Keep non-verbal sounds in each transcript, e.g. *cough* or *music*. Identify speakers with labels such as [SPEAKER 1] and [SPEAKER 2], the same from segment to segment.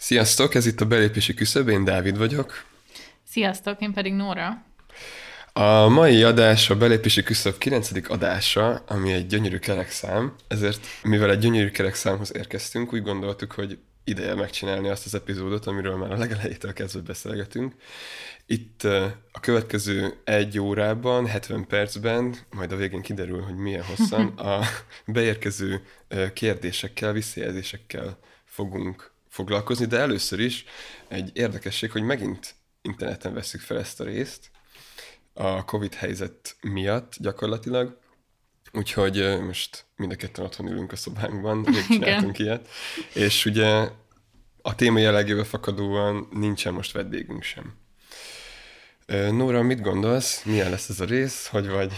[SPEAKER 1] Sziasztok, ez itt a belépési küszöb, én Dávid vagyok.
[SPEAKER 2] Sziasztok, én pedig Nóra.
[SPEAKER 1] A mai adás a belépési küszöb 9. adása, ami egy gyönyörű kerekszám, ezért mivel egy gyönyörű kerekszámhoz érkeztünk, úgy gondoltuk, hogy ideje megcsinálni azt az epizódot, amiről már a legelejétől kezdve beszélgetünk. Itt a következő egy órában, 70 percben, majd a végén kiderül, hogy milyen hosszan, *laughs* a beérkező kérdésekkel, visszajelzésekkel fogunk foglalkozni, de először is egy érdekesség, hogy megint interneten veszük fel ezt a részt, a Covid helyzet miatt gyakorlatilag, úgyhogy most mind a ketten otthon ülünk a szobánkban, *laughs* még csináltunk ilyet, és ugye a téma jellegével fakadóan nincsen most vendégünk sem. Nóra, mit gondolsz? Milyen lesz ez a rész? Hogy vagy?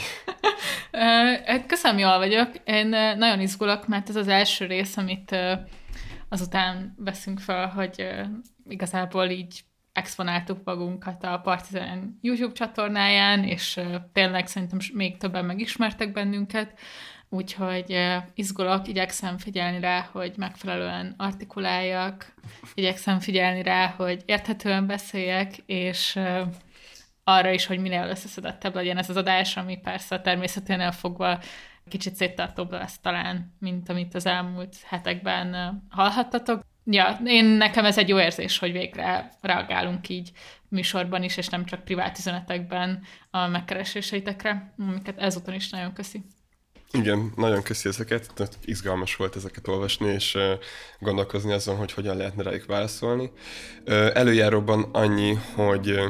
[SPEAKER 1] *laughs*
[SPEAKER 2] Köszönöm, jól vagyok. Én nagyon izgulok, mert ez az első rész, amit azután veszünk fel, hogy igazából így exponáltuk magunkat a Partizan YouTube csatornáján, és tényleg szerintem még többen megismertek bennünket, úgyhogy izgulok, igyekszem figyelni rá, hogy megfelelően artikuláljak, igyekszem figyelni rá, hogy érthetően beszéljek, és arra is, hogy minél összeszedettebb legyen ez az adás, ami persze a természeténél fogva kicsit széttartóbb lesz talán, mint amit az elmúlt hetekben hallhattatok. Ja, én nekem ez egy jó érzés, hogy végre reagálunk így műsorban is, és nem csak privát üzenetekben a megkereséseitekre, amiket ezúton is nagyon köszi.
[SPEAKER 1] Igen, nagyon köszi ezeket, izgalmas volt ezeket olvasni, és gondolkozni azon, hogy hogyan lehetne rájuk válaszolni. Előjáróban annyi, hogy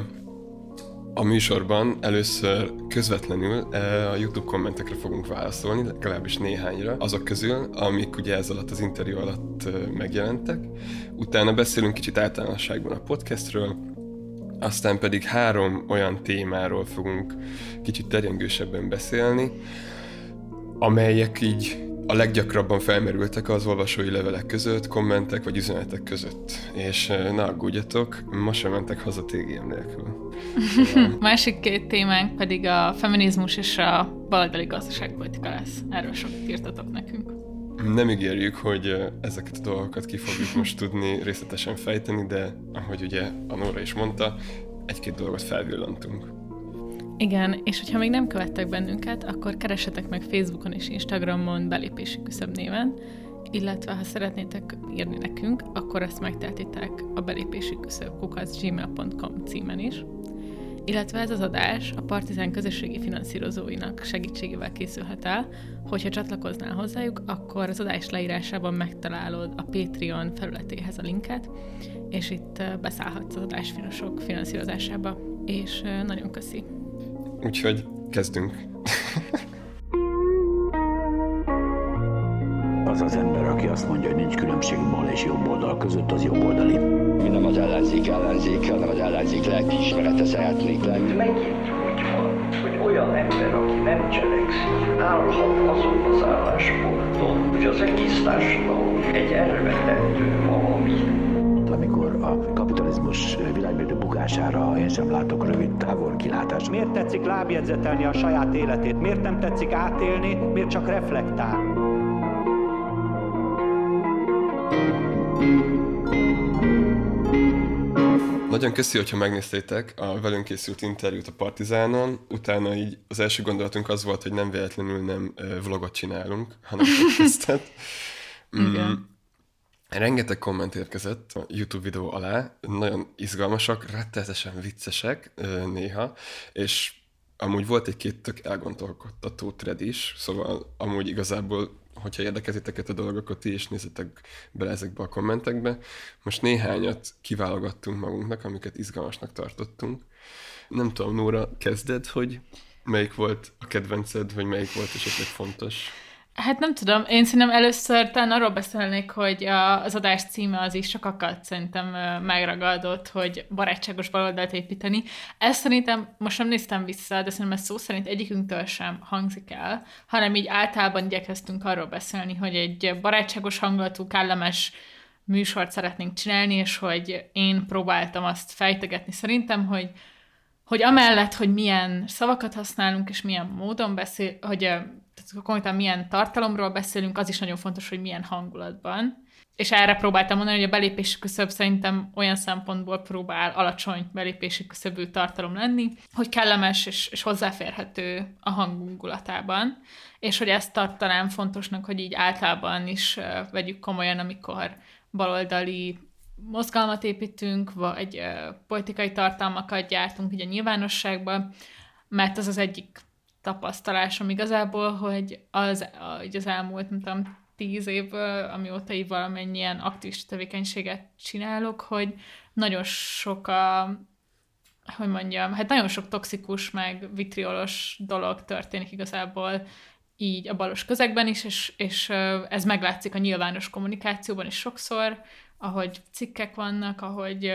[SPEAKER 1] a műsorban először közvetlenül eh, a YouTube kommentekre fogunk válaszolni, legalábbis néhányra, azok közül, amik ugye ez alatt az interjú alatt eh, megjelentek. Utána beszélünk kicsit általánosságban a podcastről, aztán pedig három olyan témáról fogunk kicsit terjengősebben beszélni, amelyek így a leggyakrabban felmerültek az olvasói levelek között, kommentek vagy üzenetek között. És ne aggódjatok, ma sem mentek haza TGM nélkül. *laughs*
[SPEAKER 2] Másik két témánk pedig a feminizmus és a baloldali gazdaságpolitika lesz. Erről sok írtatok nekünk.
[SPEAKER 1] Nem ígérjük, hogy ezeket a dolgokat ki fogjuk *laughs* most tudni részletesen fejteni, de ahogy ugye a Nóra is mondta, egy-két dolgot felvillantunk.
[SPEAKER 2] Igen, és hogyha még nem követtek bennünket, akkor keressetek meg Facebookon és Instagramon belépési küszöb néven, illetve ha szeretnétek írni nekünk, akkor ezt megtehetitek a belépési küszöb gmail.com címen is. Illetve ez az adás a Partizán közösségi finanszírozóinak segítségével készülhet el. Hogyha csatlakoznál hozzájuk, akkor az adás leírásában megtalálod a Patreon felületéhez a linket, és itt beszállhatsz az adásfinosok finanszírozásába. És nagyon köszi!
[SPEAKER 1] Úgyhogy kezdünk.
[SPEAKER 3] az az ember, aki azt mondja, hogy nincs különbség bal és jobb oldal között, az jobb oldali.
[SPEAKER 4] Mi nem az ellenzék ellenzék, hanem az ellenzék lelkiismerete szeretnék lenni.
[SPEAKER 5] Megint úgy van, hogy olyan ember, aki nem cselekszik, állhat azon az állásponton, hogy az egész társadalom egy elvetendő valami
[SPEAKER 3] amikor a kapitalizmus világmérdő bukására én sem látok rövid távol kilátást.
[SPEAKER 6] Miért tetszik lábjegyzetelni a saját életét? Miért nem tetszik átélni? Miért csak reflektál?
[SPEAKER 1] Nagyon köszi, hogyha megnéztétek a velünk készült interjút a Partizánon. Utána így az első gondolatunk az volt, hogy nem véletlenül nem vlogot csinálunk, hanem *laughs* podcastet. Igen. Mm, Rengeteg komment érkezett a YouTube videó alá, nagyon izgalmasak, rettenetesen viccesek néha, és amúgy volt egy-két tök elgondolkodtató thread is, szóval amúgy igazából, hogyha érdekeziteket a dolgokat, ti is nézzetek bele ezekbe a kommentekbe. Most néhányat kiválogattunk magunknak, amiket izgalmasnak tartottunk. Nem tudom, Nóra, kezded, hogy melyik volt a kedvenced, vagy melyik volt esetleg fontos?
[SPEAKER 2] Hát nem tudom, én szerintem először talán arról beszélnék, hogy az adás címe az is sokakat szerintem megragadott, hogy barátságos baloldalt építeni. Ezt szerintem, most nem néztem vissza, de szerintem ez szó szerint egyikünktől sem hangzik el, hanem így általában igyekeztünk arról beszélni, hogy egy barátságos hangulatú, kellemes műsort szeretnénk csinálni, és hogy én próbáltam azt fejtegetni szerintem, hogy hogy amellett, hogy milyen szavakat használunk, és milyen módon beszél, hogy tehát konkrétan milyen tartalomról beszélünk, az is nagyon fontos, hogy milyen hangulatban. és erre próbáltam mondani, hogy a belépési küszöb szerintem olyan szempontból próbál alacsony belépési küszöbű tartalom lenni, hogy kellemes és, és hozzáférhető a hangungulatában, és hogy ezt tartanám fontosnak, hogy így általában is uh, vegyük komolyan, amikor baloldali mozgalmat építünk, vagy uh, politikai tartalmakat gyártunk így a mert az az egyik tapasztalásom igazából, hogy az, az elmúlt, nem tudom, tíz évből, amióta így valamennyien aktív tevékenységet csinálok, hogy nagyon sok a, hogy mondjam, hát nagyon sok toxikus, meg vitriolos dolog történik igazából így a balos közegben is, és, és ez meglátszik a nyilvános kommunikációban is sokszor, ahogy cikkek vannak, ahogy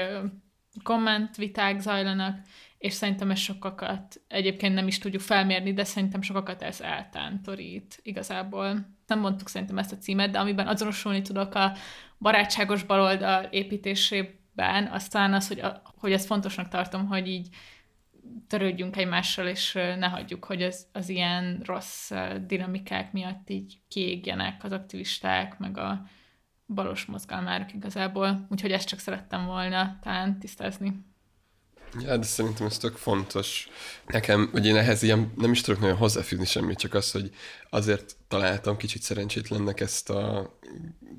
[SPEAKER 2] kommentviták zajlanak, és szerintem ez sokakat, egyébként nem is tudjuk felmérni, de szerintem sokakat ez eltántorít igazából. Nem mondtuk szerintem ezt a címet, de amiben azonosulni tudok a barátságos baloldal építésében, aztán az, hogy, a, hogy ezt fontosnak tartom, hogy így törődjünk egymással, és ne hagyjuk, hogy az, az ilyen rossz dinamikák miatt így kiégjenek az aktivisták, meg a balos mozgalmárok igazából. Úgyhogy ezt csak szerettem volna talán tisztázni.
[SPEAKER 1] Ja, de szerintem ez tök fontos. Nekem, hogy én ehhez ilyen nem is tudok nagyon hozzáfűzni semmit, csak az, hogy azért találtam kicsit szerencsétlennek ezt a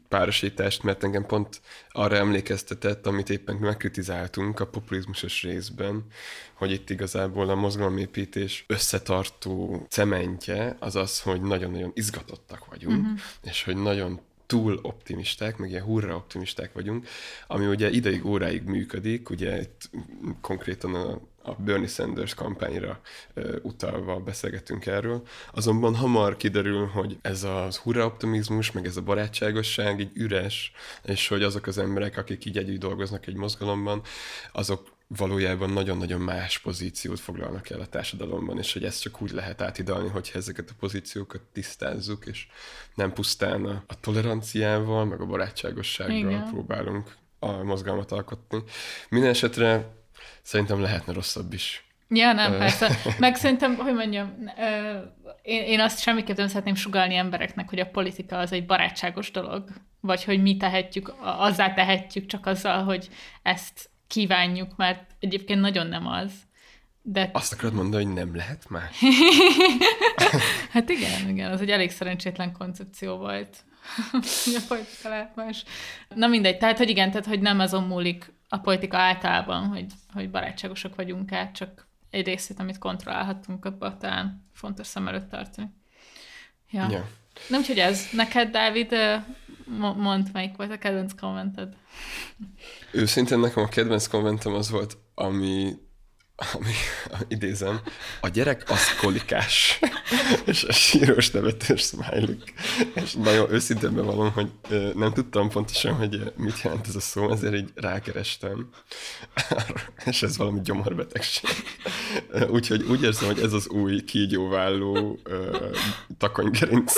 [SPEAKER 1] párosítást, mert engem pont arra emlékeztetett, amit éppen megkritizáltunk a populizmusos részben, hogy itt igazából a mozgalomépítés összetartó cementje az az, hogy nagyon-nagyon izgatottak vagyunk, uh-huh. és hogy nagyon túl optimisták, meg ilyen hurra optimisták vagyunk, ami ugye ideig, óráig működik, ugye itt konkrétan a, a Bernie Sanders kampányra uh, utalva beszélgetünk erről, azonban hamar kiderül, hogy ez az hurra optimizmus, meg ez a barátságosság így üres, és hogy azok az emberek, akik így együtt dolgoznak egy mozgalomban, azok valójában nagyon-nagyon más pozíciót foglalnak el a társadalomban, és hogy ezt csak úgy lehet átidalni, hogyha ezeket a pozíciókat tisztázzuk, és nem pusztán a, a toleranciával, meg a barátságossággal Igen. próbálunk a mozgalmat alkotni. Minden esetre szerintem lehetne rosszabb is.
[SPEAKER 2] Ja, nem, persze. *laughs* Meg szerintem, hogy mondjam, én, én azt semmiképp nem szeretném sugalni embereknek, hogy a politika az egy barátságos dolog, vagy hogy mi tehetjük, azzá tehetjük csak azzal, hogy ezt kívánjuk, mert egyébként nagyon nem az. De...
[SPEAKER 1] Azt akarod mondani, hogy nem lehet már? *laughs*
[SPEAKER 2] hát igen, igen, az egy elég szerencsétlen koncepció volt. *laughs* a politika lehet más. Na mindegy, tehát hogy igen, tehát hogy nem azon múlik a politika általában, hogy, hogy barátságosak vagyunk át, csak egy részét, amit kontrollálhatunk, abban talán fontos szem előtt tartani. Ja. ja. Nem, úgyhogy ez. Neked, Dávid, mondd, melyik volt a kedvenc kommented?
[SPEAKER 1] Őszintén nekem a kedvenc kommentem az volt, ami ami, idézem, a gyerek az kolikás, és a sírós nevetős smiley. És nagyon őszintén bevallom, hogy nem tudtam pontosan, hogy mit jelent ez a szó, ezért így rákerestem, *laughs* és ez valami gyomorbetegség. Úgyhogy úgy érzem, hogy ez az új kígyóválló takonygerinc,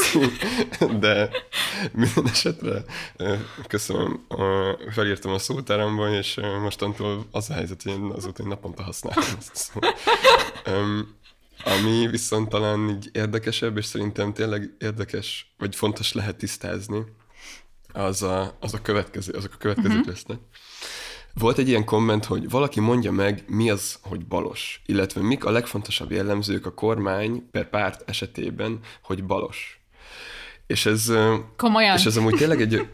[SPEAKER 1] de minden esetre köszönöm, felírtam a szótáramban, és mostantól az a helyzet, hogy én azóta naponta használom um, ami viszont talán így érdekesebb, és szerintem tényleg érdekes, vagy fontos lehet tisztázni, az a, az a következő, azok a következők uh-huh. lesznek. Volt egy ilyen komment, hogy valaki mondja meg, mi az, hogy balos, illetve mik a legfontosabb jellemzők a kormány per párt esetében, hogy balos. És ez...
[SPEAKER 2] Komolyan.
[SPEAKER 1] És ez amúgy tényleg egy... *laughs*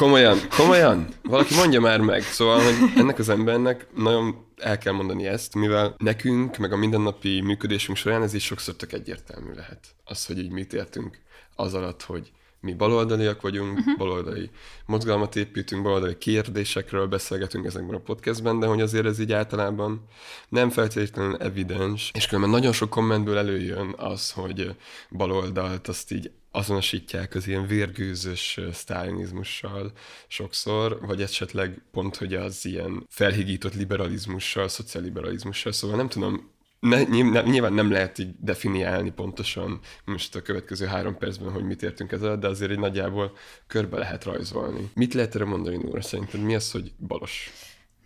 [SPEAKER 1] Komolyan, komolyan. Valaki mondja már meg. Szóval, hogy ennek az embernek nagyon el kell mondani ezt, mivel nekünk, meg a mindennapi működésünk során ez is sokszor tök egyértelmű lehet. Az, hogy így mit értünk az alatt, hogy mi baloldaliak vagyunk, uh-huh. baloldali mozgalmat építünk, baloldali kérdésekről beszélgetünk ezekben a podcastben, de hogy azért ez így általában nem feltétlenül evidens, és különben nagyon sok kommentből előjön az, hogy baloldalt azt így azonosítják az ilyen vérgőzös sztálinizmussal sokszor, vagy esetleg pont, hogy az ilyen felhigított liberalizmussal, szociálliberalizmussal, szóval nem tudom, ne, nyilván nem lehet így definiálni pontosan most a következő három percben, hogy mit értünk ezzel, de azért egy nagyjából körbe lehet rajzolni. Mit lehet erre mondani, Nóra? Szerinted mi az, hogy balos?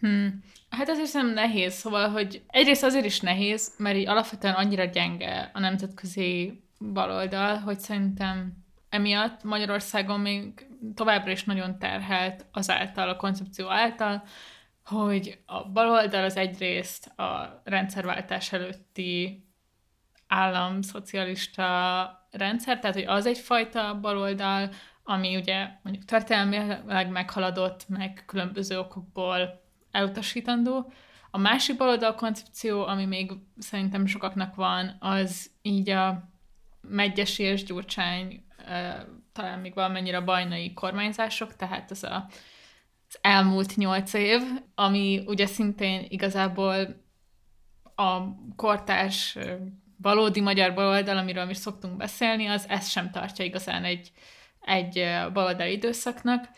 [SPEAKER 2] Hmm. Hát azért nem nehéz, szóval, hogy egyrészt azért is nehéz, mert így alapvetően annyira gyenge a nemzetközi baloldal, hogy szerintem emiatt Magyarországon még továbbra is nagyon terhelt azáltal, a koncepció által, hogy a baloldal az egyrészt a rendszerváltás előtti államszocialista rendszer, tehát hogy az egyfajta baloldal, ami ugye mondjuk történelmileg meghaladott, meg különböző okokból elutasítandó. A másik baloldal koncepció, ami még szerintem sokaknak van, az így a Megyesi és Gyurcsány, talán még valamennyire bajnai kormányzások, tehát az a, az elmúlt nyolc év, ami ugye szintén igazából a kortárs valódi magyar baloldal, amiről mi szoktunk beszélni, az ezt sem tartja igazán egy, egy baloldali időszaknak,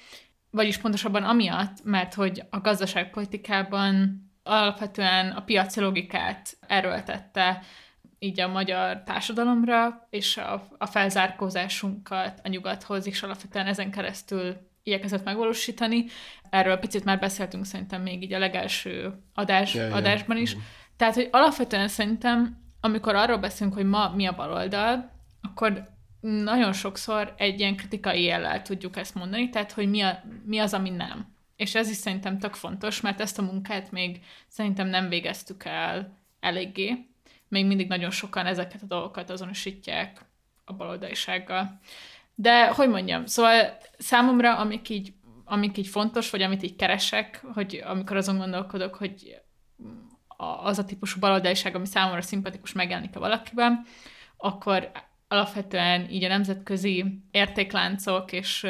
[SPEAKER 2] vagyis pontosabban amiatt, mert hogy a gazdaságpolitikában alapvetően a piaci logikát erőltette így a magyar társadalomra, és a, a felzárkózásunkat a nyugathoz is alapvetően ezen keresztül igyekezett megvalósítani. Erről picit már beszéltünk szerintem még így a legelső adás, ja, adásban ja. is. Tehát, hogy alapvetően szerintem, amikor arról beszélünk, hogy ma mi a baloldal, akkor nagyon sokszor egy ilyen kritikai jellel tudjuk ezt mondani, tehát, hogy mi, a, mi az, ami nem. És ez is szerintem tök fontos, mert ezt a munkát még szerintem nem végeztük el eléggé. Még mindig nagyon sokan ezeket a dolgokat azonosítják a baloldalisággal. De, hogy mondjam, szóval számomra, amik így, amik így fontos, vagy amit így keresek, hogy amikor azon gondolkodok, hogy az a típusú baloldaliság, ami számomra szimpatikus megjelenik a valakiben, akkor alapvetően így a nemzetközi értékláncok és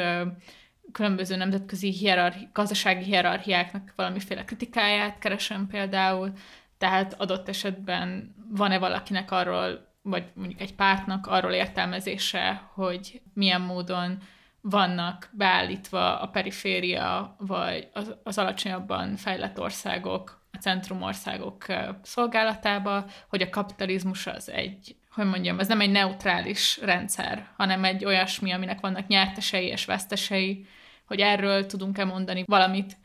[SPEAKER 2] különböző nemzetközi hierarchi- gazdasági hierarchiáknak valamiféle kritikáját keresem például, tehát adott esetben van-e valakinek arról, vagy mondjuk egy pártnak arról értelmezése, hogy milyen módon vannak beállítva a periféria, vagy az, az alacsonyabban fejlett országok a centrumországok szolgálatába, hogy a kapitalizmus az egy hogy mondjam, ez nem egy neutrális rendszer, hanem egy olyasmi, aminek vannak nyertesei és vesztesei, hogy erről tudunk-e mondani valamit,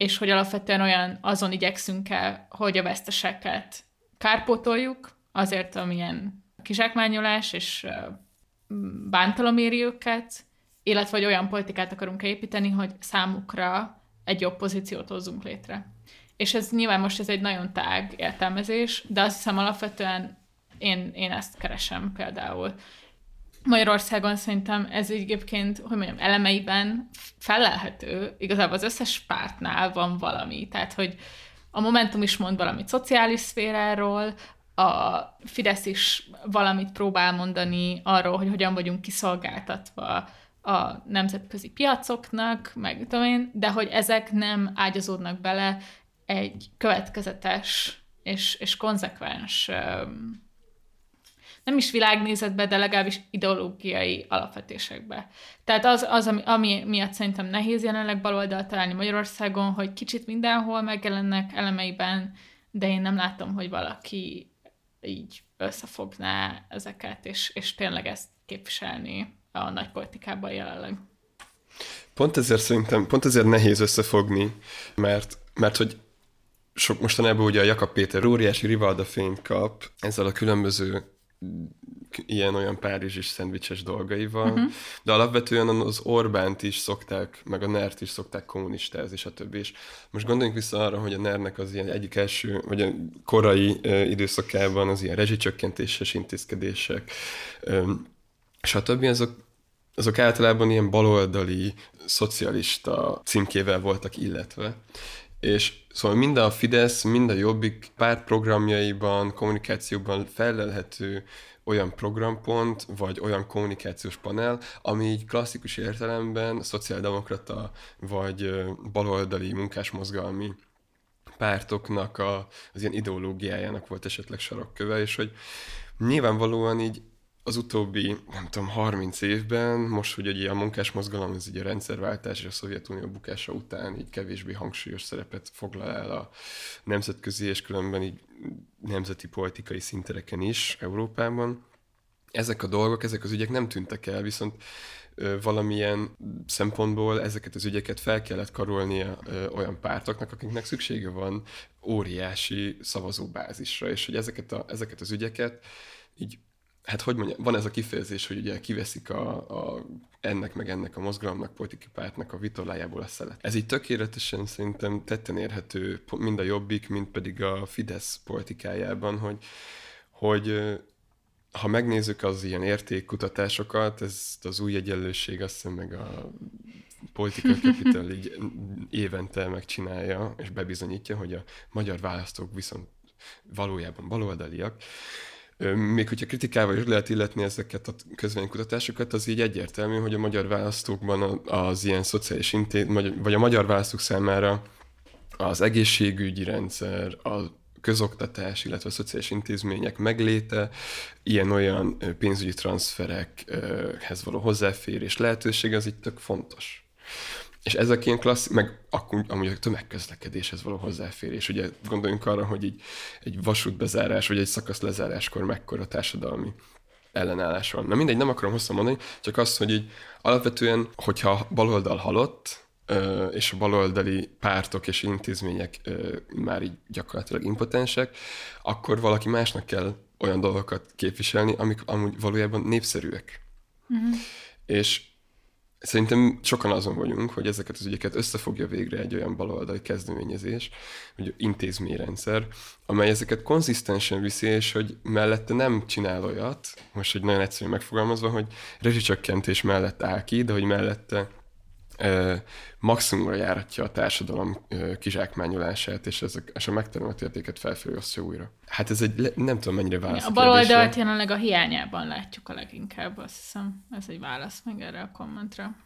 [SPEAKER 2] és hogy alapvetően olyan azon igyekszünk el, hogy a veszteseket kárpótoljuk, azért, amilyen kizsákmányolás és bántalom éri őket, illetve hogy olyan politikát akarunk építeni, hogy számukra egy jobb pozíciót hozzunk létre. És ez nyilván most ez egy nagyon tág értelmezés, de azt hiszem alapvetően én, én ezt keresem például. Magyarországon szerintem ez egyébként, hogy mondjam, elemeiben felelhető, igazából az összes pártnál van valami, tehát hogy a Momentum is mond valamit szociális szféráról, a Fidesz is valamit próbál mondani arról, hogy hogyan vagyunk kiszolgáltatva a nemzetközi piacoknak, meg tudom én, de hogy ezek nem ágyazódnak bele egy következetes és, és konzekvens nem is világnézetbe, de legalábbis ideológiai alapvetésekbe. Tehát az, az ami, ami miatt szerintem nehéz jelenleg baloldal találni Magyarországon, hogy kicsit mindenhol megjelennek elemeiben, de én nem látom, hogy valaki így összefogná ezeket, és, és tényleg ezt képviselni a nagy politikában jelenleg.
[SPEAKER 1] Pont ezért szerintem, pont ezért nehéz összefogni, mert, mert hogy sok mostanában ugye a Jakab Péter óriási rivalda fényt kap ezzel a különböző ilyen-olyan párizsis szendvicses dolgaival, uh-huh. de alapvetően az Orbánt is szokták, meg a NERT is szokták kommunistázni, stb. És most gondoljunk vissza arra, hogy a NER-nek az ilyen egyik első, vagy a korai uh, időszakában az ilyen rezsicsökkentéses intézkedések, um, stb. azok azok általában ilyen baloldali, szocialista címkével voltak illetve. És szóval mind a Fidesz, mind a Jobbik párt programjaiban, kommunikációban felelhető olyan programpont, vagy olyan kommunikációs panel, ami így klasszikus értelemben szociáldemokrata, vagy baloldali munkásmozgalmi pártoknak a, az ilyen ideológiájának volt esetleg sarokköve, és hogy nyilvánvalóan így az utóbbi, nem tudom, 30 évben, most, hogy ugye a munkásmozgalom, ez ugye a rendszerváltás és a Szovjetunió bukása után így kevésbé hangsúlyos szerepet foglal el a nemzetközi és különben így nemzeti politikai szintereken is Európában. Ezek a dolgok, ezek az ügyek nem tűntek el, viszont valamilyen szempontból ezeket az ügyeket fel kellett karolnia olyan pártoknak, akiknek szüksége van óriási szavazóbázisra, és hogy ezeket, a, ezeket az ügyeket így hát hogy mondjam, van ez a kifejezés, hogy ugye kiveszik a, a ennek meg ennek a mozgalomnak, politikai pártnak a vitorlájából a szelet. Ez így tökéletesen szerintem tetten érhető mind a Jobbik, mind pedig a Fidesz politikájában, hogy, hogy ha megnézzük az ilyen értékkutatásokat, ez az új egyenlőség, azt hiszem meg a Political *laughs* Capital így évente megcsinálja, és bebizonyítja, hogy a magyar választók viszont valójában baloldaliak, még hogyha kritikával is lehet illetni ezeket a közvénykutatásokat, az így egyértelmű, hogy a magyar választókban az ilyen szociális intéz, vagy a magyar választók számára az egészségügyi rendszer, a közoktatás, illetve a szociális intézmények megléte, ilyen-olyan pénzügyi transferekhez való hozzáférés lehetőség, az itt tök fontos. És ezek ilyen klassz, meg akkor amúgy a tömegközlekedéshez való hozzáférés. Ugye gondoljunk arra, hogy így egy vasútbezárás, vagy egy szakasz lezáráskor mekkora társadalmi ellenállás van. Na mindegy, nem akarom hosszan mondani, csak az, hogy így alapvetően, hogyha baloldal halott, és a baloldali pártok és intézmények már így gyakorlatilag impotensek, akkor valaki másnak kell olyan dolgokat képviselni, amik amúgy valójában népszerűek. Uh-huh. És Szerintem sokan azon vagyunk, hogy ezeket az ügyeket összefogja végre egy olyan baloldali kezdeményezés, hogy intézményrendszer, amely ezeket konzisztensen viszi, és hogy mellette nem csinál olyat, most egy nagyon egyszerűen megfogalmazva, hogy rezsicsökkentés mellett áll ki, de hogy mellette maximumra járatja a társadalom kizsákmányolását, és, ezek, és a megtermelt értéket felfelé osztja újra. Hát ez egy, nem tudom mennyire válasz.
[SPEAKER 2] A baloldalt jelenleg a hiányában látjuk a leginkább, azt hiszem. Ez egy válasz meg erre a kommentre.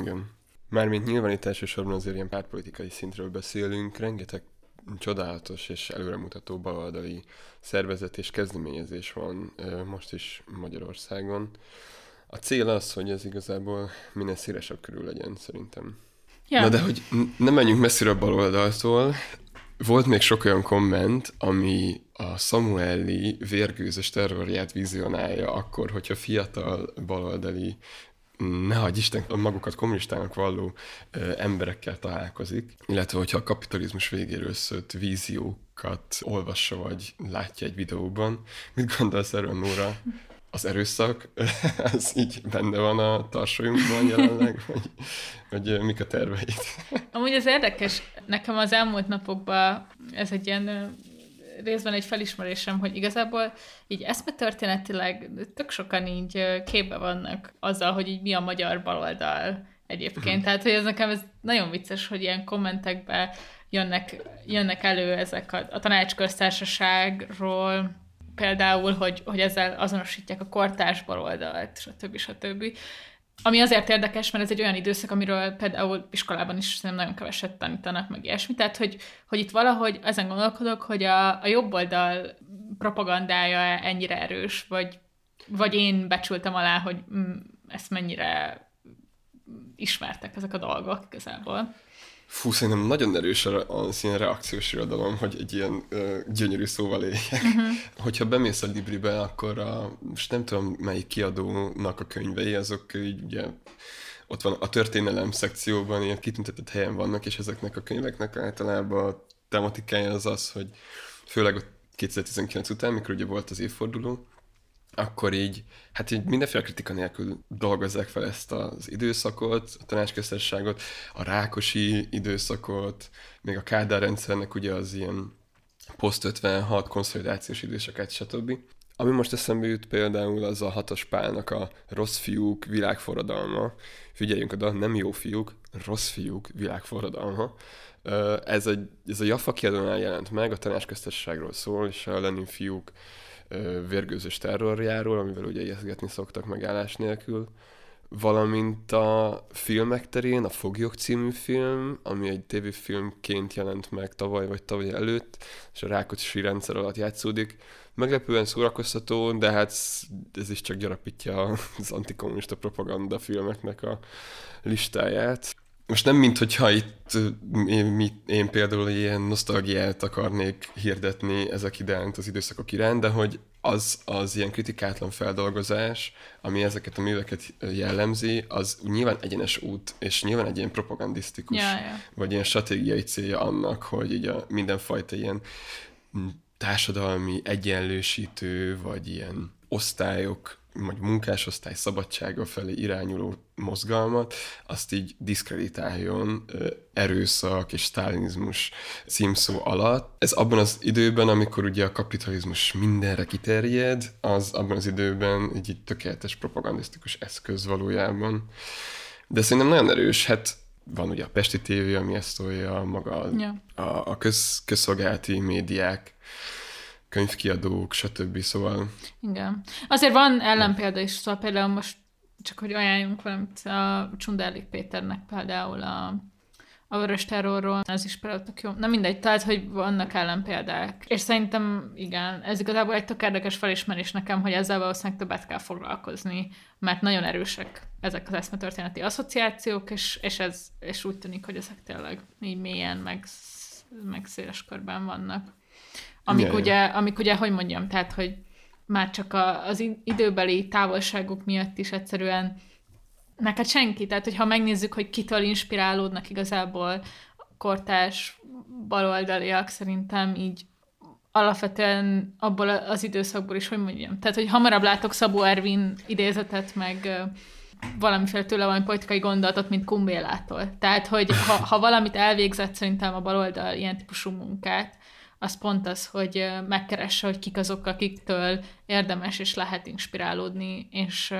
[SPEAKER 1] Igen. Mármint nyilván itt elsősorban azért ilyen pártpolitikai szintről beszélünk, rengeteg csodálatos és előremutató baloldali szervezet és kezdeményezés van most is Magyarországon. A cél az, hogy ez igazából minél szélesebb körül legyen, szerintem. Ja. Na de hogy nem menjünk messzire a baloldaltól, volt még sok olyan komment, ami a Samueli vérgőzös terrorját vizionálja akkor, hogyha fiatal baloldali ne hagyj Isten, magukat kommunistának valló ö, emberekkel találkozik, illetve hogyha a kapitalizmus végéről szőtt víziókat olvassa vagy látja egy videóban. Mit gondolsz erről, Nóra? Az erőszak, *laughs* az így benne van a tarsolyunkban jelenleg, vagy, vagy mik a terveid? *laughs*
[SPEAKER 2] Amúgy ez érdekes, nekem az elmúlt napokban ez egy ilyen részben egy felismerésem, hogy igazából így történetileg tök sokan így képbe vannak azzal, hogy így mi a magyar baloldal egyébként. *laughs* Tehát, hogy ez nekem ez nagyon vicces, hogy ilyen kommentekben jönnek, jönnek elő ezek a, a tanácsköztársaságról, például, hogy, hogy ezzel azonosítják a kortárs baloldalt, stb. stb. Ami azért érdekes, mert ez egy olyan időszak, amiről például iskolában is szerintem nagyon keveset tanítanak, meg ilyesmi. Tehát, hogy, hogy itt valahogy ezen gondolkodok, hogy a, a jobb oldal propagandája ennyire erős, vagy, vagy én becsültem alá, hogy mm, ezt mennyire ismertek ezek a dolgok igazából.
[SPEAKER 1] Fú, szerintem nagyon erős az ilyen reakciós irodalom, hogy egy ilyen ö, gyönyörű szóval éljek. Uh-huh. Hogyha bemész a Libribe, akkor a, most nem tudom melyik kiadónak a könyvei, azok így ugye ott van a történelem szekcióban, ilyen kitüntetett helyen vannak, és ezeknek a könyveknek általában a tematikája az az, hogy főleg a 2019 után, mikor ugye volt az évforduló, akkor így, hát így mindenféle kritika nélkül dolgozzák fel ezt az időszakot, a tanácsköztársaságot, a Rákosi időszakot, még a Kádár rendszernek ugye az ilyen poszt-56 konszolidációs időszakát, stb. Ami most eszembe jut például az a hatos pálnak a rossz fiúk világforradalma. Figyeljünk oda, nem jó fiúk, rossz fiúk világforradalma. Ez, egy, ez a Jaffa kiadónál jelent meg, a tanácsköztársaságról szól, és a Lenin fiúk vérgőzös terrorjáról, amivel ugye ijeszgetni szoktak megállás nélkül, valamint a filmek terén a Foglyok című film, ami egy tévéfilmként jelent meg tavaly vagy tavaly előtt, és a Rákocsi rendszer alatt játszódik. Meglepően szórakoztató, de hát ez is csak gyarapítja az antikommunista propaganda filmeknek a listáját most nem mint hogyha itt én, én például ilyen nosztalgiát akarnék hirdetni ezek iránt, az időszakok iránt, de hogy az, az ilyen kritikátlan feldolgozás, ami ezeket a műveket jellemzi, az nyilván egyenes út, és nyilván egy ilyen propagandisztikus,
[SPEAKER 2] ja, ja.
[SPEAKER 1] vagy ilyen stratégiai célja annak, hogy így a mindenfajta ilyen társadalmi egyenlősítő, vagy ilyen osztályok, vagy munkásosztály szabadsága felé irányuló mozgalmat, azt így diszkreditáljon erőszak és sztálinizmus címszó alatt. Ez abban az időben, amikor ugye a kapitalizmus mindenre kiterjed, az abban az időben egy, egy tökéletes propagandisztikus eszköz valójában. De szerintem nagyon erős, hát van ugye a Pesti TV, ami ezt tolja, maga
[SPEAKER 2] Ja.
[SPEAKER 1] a, a köz, közszolgálati médiák, könyvkiadók, stb. Szóval
[SPEAKER 2] Igen. Azért van ellenpélda is, szóval például most csak hogy ajánljunk valamit, a Csunderlik Péternek például a, a Vörös Terrorról, ez is például tök jó. Na mindegy, tehát, hogy vannak ellenpéldák. És szerintem, igen, ez igazából egy tök érdekes felismerés nekem, hogy ezzel valószínűleg többet kell foglalkozni, mert nagyon erősek ezek az eszmetörténeti asszociációk, és, és, ez, és úgy tűnik, hogy ezek tényleg így mélyen, meg, meg széles körben vannak. Amik,
[SPEAKER 1] ja.
[SPEAKER 2] ugye, amik ugye, hogy mondjam, tehát, hogy már csak a, az időbeli távolságok miatt is egyszerűen neked senki, tehát hogyha megnézzük, hogy kitől inspirálódnak igazából kortárs baloldaliak, szerintem így alapvetően abból az időszakból is, hogy mondjam. Tehát, hogy hamarabb látok Szabó Ervin idézetet, meg valamiféle tőle valami politikai gondolatot, mint Kumbélától. Tehát, hogy ha, ha valamit elvégzett szerintem a baloldal ilyen típusú munkát, az pont az, hogy megkeresse, hogy kik azok, akiktől érdemes és lehet inspirálódni, és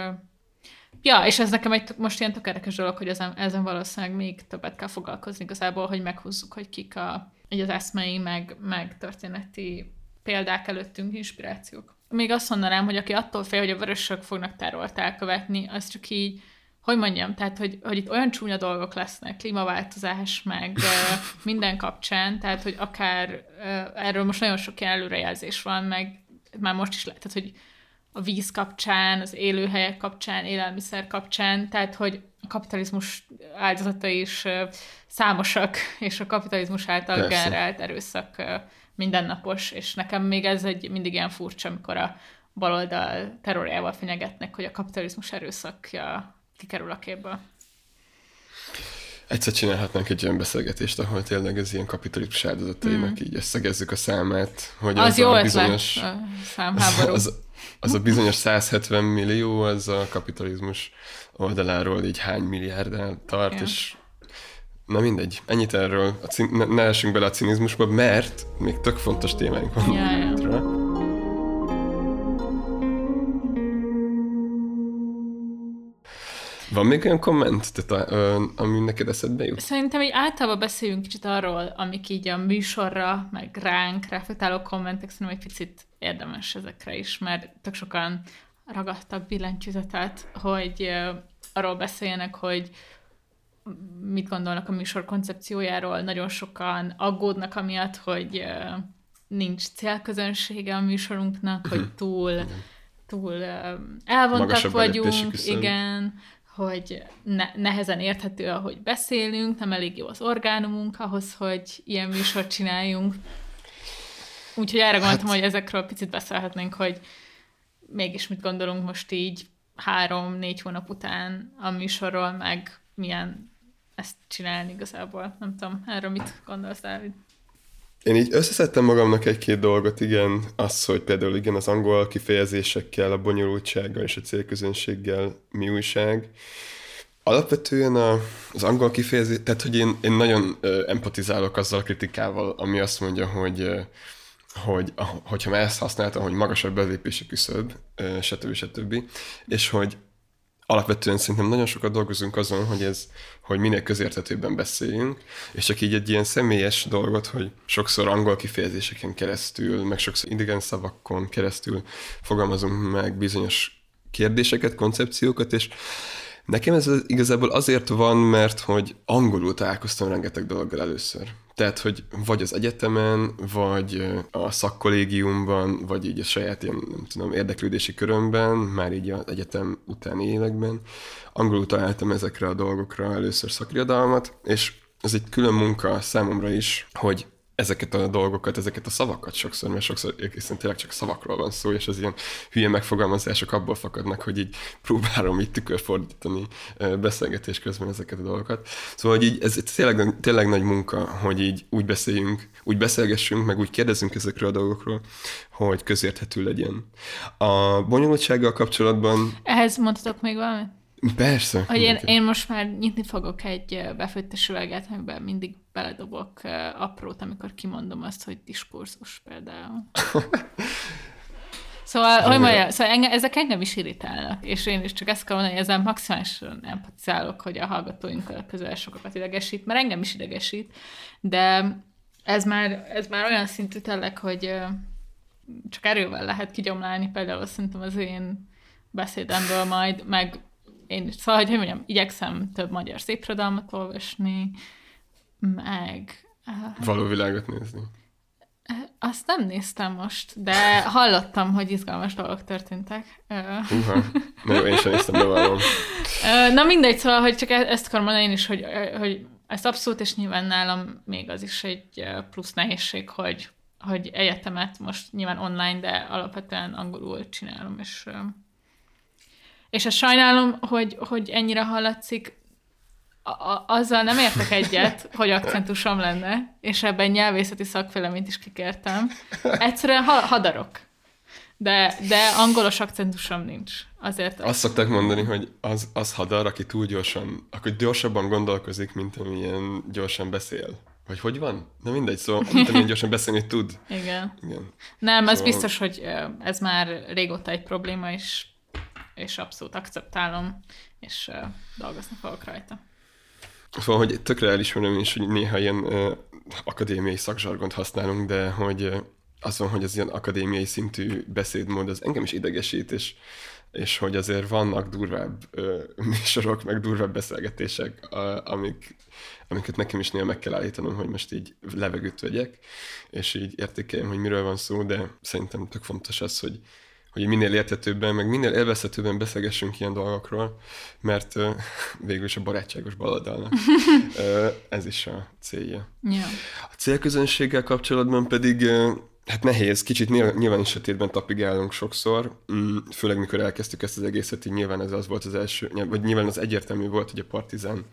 [SPEAKER 2] Ja, és ez nekem egy most ilyen tök érdekes dolog, hogy ezen, ezen valószínűleg még többet kell foglalkozni igazából, hogy meghúzzuk, hogy kik a, így az eszmei, meg, meg történeti példák előttünk, inspirációk. Még azt mondanám, hogy aki attól fél, hogy a vörösök fognak terrolt elkövetni, az csak így, hogy mondjam, tehát, hogy, hogy itt olyan csúnya dolgok lesznek, klímaváltozás, meg *laughs* minden kapcsán, tehát, hogy akár erről most nagyon sok előrejelzés van, meg már most is lehet, tehát, hogy a víz kapcsán, az élőhelyek kapcsán, élelmiszer kapcsán, tehát hogy a kapitalizmus áldozatai is számosak, *laughs* és a kapitalizmus által
[SPEAKER 1] Persze.
[SPEAKER 2] generált erőszak mindennapos, és nekem még ez egy mindig ilyen furcsa, amikor a baloldal terrorjával fenyegetnek, hogy a kapitalizmus erőszakja kikerül a képből.
[SPEAKER 1] egyszer csinálhatnánk egy olyan beszélgetést, ahol tényleg az ilyen kapitalizmus áldozatainak így összegezzük a számát, hogy
[SPEAKER 2] Mm. Az,
[SPEAKER 1] az,
[SPEAKER 2] jó
[SPEAKER 1] a
[SPEAKER 2] ötlet,
[SPEAKER 1] bizonyos,
[SPEAKER 2] a számháború. *laughs*
[SPEAKER 1] az, az a bizonyos 170 millió, az a kapitalizmus oldaláról így hány milliárdnál tart,
[SPEAKER 2] Ja.
[SPEAKER 1] és na mindegy, ennyit erről, a cin- ne, ne essünk bele a cinizmusba, mert még tök fontos témáink van.
[SPEAKER 2] Ja, ja.
[SPEAKER 1] Van még olyan komment, tehát, ö, ami neked eszedbe jut?
[SPEAKER 2] Szerintem így általában beszéljünk kicsit arról, amik így a műsorra, meg ránk reflektáló kommentek, szerintem egy picit érdemes ezekre is, mert tök sokan ragadtak billentyűzetet, hogy ö, arról beszéljenek, hogy mit gondolnak a műsor koncepciójáról. Nagyon sokan aggódnak amiatt, hogy ö, nincs célközönsége a műsorunknak, hogy túl, túl ö, elvontak
[SPEAKER 1] Magasabb
[SPEAKER 2] vagyunk, igen, hogy ne, nehezen érthető, ahogy beszélünk, nem elég jó az orgánumunk ahhoz, hogy ilyen műsort csináljunk. Úgyhogy erre gondoltam, hogy ezekről picit beszélhetnénk, hogy mégis mit gondolunk most így három-négy hónap után a műsorról, meg milyen ezt csinálni igazából. Nem tudom, erről mit gondolsz, Dávid?
[SPEAKER 1] Én így összeszedtem magamnak egy-két dolgot, igen, az, hogy például igen, az angol kifejezésekkel, a bonyolultsággal és a célközönséggel mi újság. Alapvetően a, az angol kifejezés, tehát hogy én, én nagyon ö, empatizálok azzal a kritikával, ami azt mondja, hogy ö, hogy hogyha már ezt használtam, hogy magasabb belépési küszöb, stb. stb. És hogy alapvetően szerintem nagyon sokat dolgozunk azon, hogy ez, hogy minél közérthetőbben beszéljünk, és csak így egy ilyen személyes dolgot, hogy sokszor angol kifejezéseken keresztül, meg sokszor idegen szavakon keresztül fogalmazunk meg bizonyos kérdéseket, koncepciókat, és Nekem ez az- igazából azért van, mert hogy angolul találkoztam rengeteg dologgal először. Tehát, hogy vagy az egyetemen, vagy a szakkollégiumban, vagy így a saját ilyen, nem tudom, érdeklődési körömben, már így az egyetem utáni években, angolul találtam ezekre a dolgokra először szakriadalmat, és ez egy külön munka számomra is, hogy ezeket a dolgokat, ezeket a szavakat sokszor, mert sokszor egészen tényleg csak szavakról van szó, és az ilyen hülye megfogalmazások abból fakadnak, hogy így próbálom így tükörfordítani beszélgetés közben ezeket a dolgokat. Szóval, hogy így ez tényleg, tényleg nagy munka, hogy így úgy beszéljünk, úgy beszélgessünk, meg úgy kérdezzünk ezekről a dolgokról, hogy közérthető legyen. A bonyolultsággal kapcsolatban
[SPEAKER 2] Ehhez mondhatok még valamit?
[SPEAKER 1] Persze.
[SPEAKER 2] Hogy én, én most már nyitni fogok egy befőttes üveget, amiben mindig beledobok aprót, amikor kimondom azt, hogy diskurzus például. *laughs* Szóval, hogy mondja, szóval engem, ezek engem is irritálnak, és én is csak ezt kell mondani, hogy ezzel maximálisan empatizálok, hogy a hallgatóinkkal közel sokakat idegesít, mert engem is idegesít, de ez már, ez már olyan szintű tényleg, hogy csak erővel lehet kigyomlálni, például szerintem az én beszédemből majd, meg én, szóval, hogy, hogy mondjam, igyekszem több magyar szépirodalmat olvasni, meg eh,
[SPEAKER 1] Való világot nézni.
[SPEAKER 2] azt nem néztem most, de hallottam, hogy izgalmas dolgok történtek.
[SPEAKER 1] Uha. Na jó, én sem néztem, bevallom.
[SPEAKER 2] ö, Na mindegy, szóval, hogy csak e- ezt akarom mondani én is, hogy, hogy ezt abszolút, és nyilván nálam még az is egy plusz nehézség, hogy, hogy egyetemet most nyilván online, de alapvetően angolul csinálom, és, és ezt sajnálom, hogy, hogy ennyire hallatszik, a- azzal nem értek egyet, hogy akcentusom lenne, és ebben nyelvészeti szakvéleményt is kikértem. Egyszerűen ha- hadarok. De, de angolos akcentusom nincs. Azért
[SPEAKER 1] Azt szokták mondani, hogy az, az hadar, aki túl gyorsan, akkor gyorsabban gondolkozik, mint amilyen gyorsan beszél. Vagy hogy van? Na mindegy, szóval mint amilyen gyorsan beszélni tud.
[SPEAKER 2] Igen.
[SPEAKER 1] Igen.
[SPEAKER 2] Nem,
[SPEAKER 1] Szóval-
[SPEAKER 2] biztos, hogy ez már régóta egy probléma, és, és abszolút akceptálom, és ö, dolgozni fogok rajta.
[SPEAKER 1] Szóval, hogy tökre elismerem is, hogy néha ilyen uh, akadémiai szakzsargont használunk, de hogy uh, az van, hogy az ilyen akadémiai szintű beszédmód, az engem is idegesít, és, és hogy azért vannak durvább uh, műsorok, meg durvább beszélgetések, uh, amik, amiket nekem is néha meg kell állítanom, hogy most így levegőt vegyek, és így értékeljem, hogy miről van szó, de szerintem tök fontos az, hogy, hogy minél értetőbben, meg minél élvezhetőbben beszélgessünk ilyen dolgokról, mert végül is a barátságos baloldalnak *laughs* ez is a célja.
[SPEAKER 2] Ja.
[SPEAKER 1] A célközönséggel kapcsolatban pedig hát nehéz, kicsit nyilván, is sötétben tapigálunk sokszor, mm, főleg mikor elkezdtük ezt az egészet, így nyilván ez az volt az első, vagy nyilván az egyértelmű volt, hogy a Partizán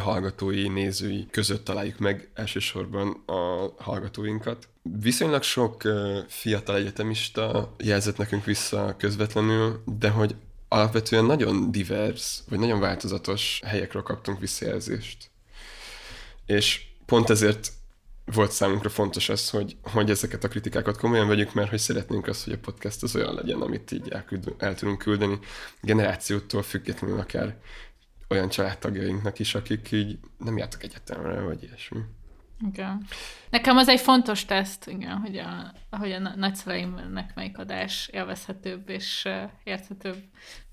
[SPEAKER 1] hallgatói, nézői között találjuk meg elsősorban a hallgatóinkat. Viszonylag sok fiatal egyetemista jelzett nekünk vissza közvetlenül, de hogy alapvetően nagyon divers, vagy nagyon változatos helyekről kaptunk visszajelzést. És pont ezért volt számunkra fontos az, hogy, hogy ezeket a kritikákat komolyan vegyük, mert hogy szeretnénk azt, hogy a podcast az olyan legyen, amit így elküld, el tudunk küldeni generációtól függetlenül akár olyan családtagjainknak is, akik így nem jártak egyetemre, vagy ilyesmi.
[SPEAKER 2] Igen. Nekem az egy fontos teszt, igen, hogy a, hogy a na- nagyszüleimnek melyik adás élvezhetőbb és érthetőbb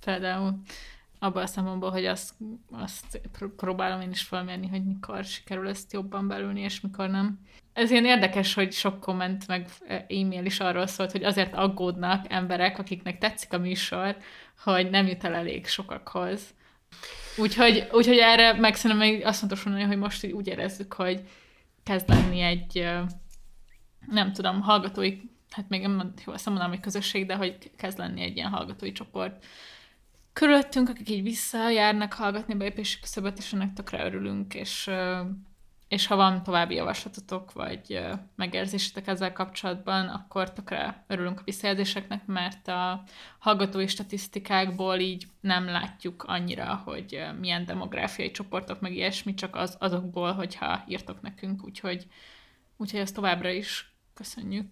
[SPEAKER 2] például abban a szempontból, hogy azt, azt pr- próbálom én is felmérni, hogy mikor sikerül ezt jobban belülni, és mikor nem. Ez ilyen érdekes, hogy sok komment meg e-mail is arról szólt, hogy azért aggódnak emberek, akiknek tetszik a műsor, hogy nem jut el elég sokakhoz. Úgyhogy, úgyhogy erre meg szerintem még azt fontos mondani, hogy most úgy érezzük, hogy kezd lenni egy, nem tudom, hallgatói, hát még nem jó, azt mondanám, hogy közösség, de hogy kezd lenni egy ilyen hallgatói csoport körülöttünk, akik így visszajárnak hallgatni a belépési küszöböt, és ennek tökre örülünk, és, és ha van további javaslatotok, vagy megérzésetek ezzel kapcsolatban, akkor tökre örülünk a visszajelzéseknek, mert a hallgatói statisztikákból így nem látjuk annyira, hogy milyen demográfiai csoportok, meg ilyesmi, csak az, azokból, hogyha írtok nekünk, úgyhogy, úgyhogy ezt továbbra is köszönjük.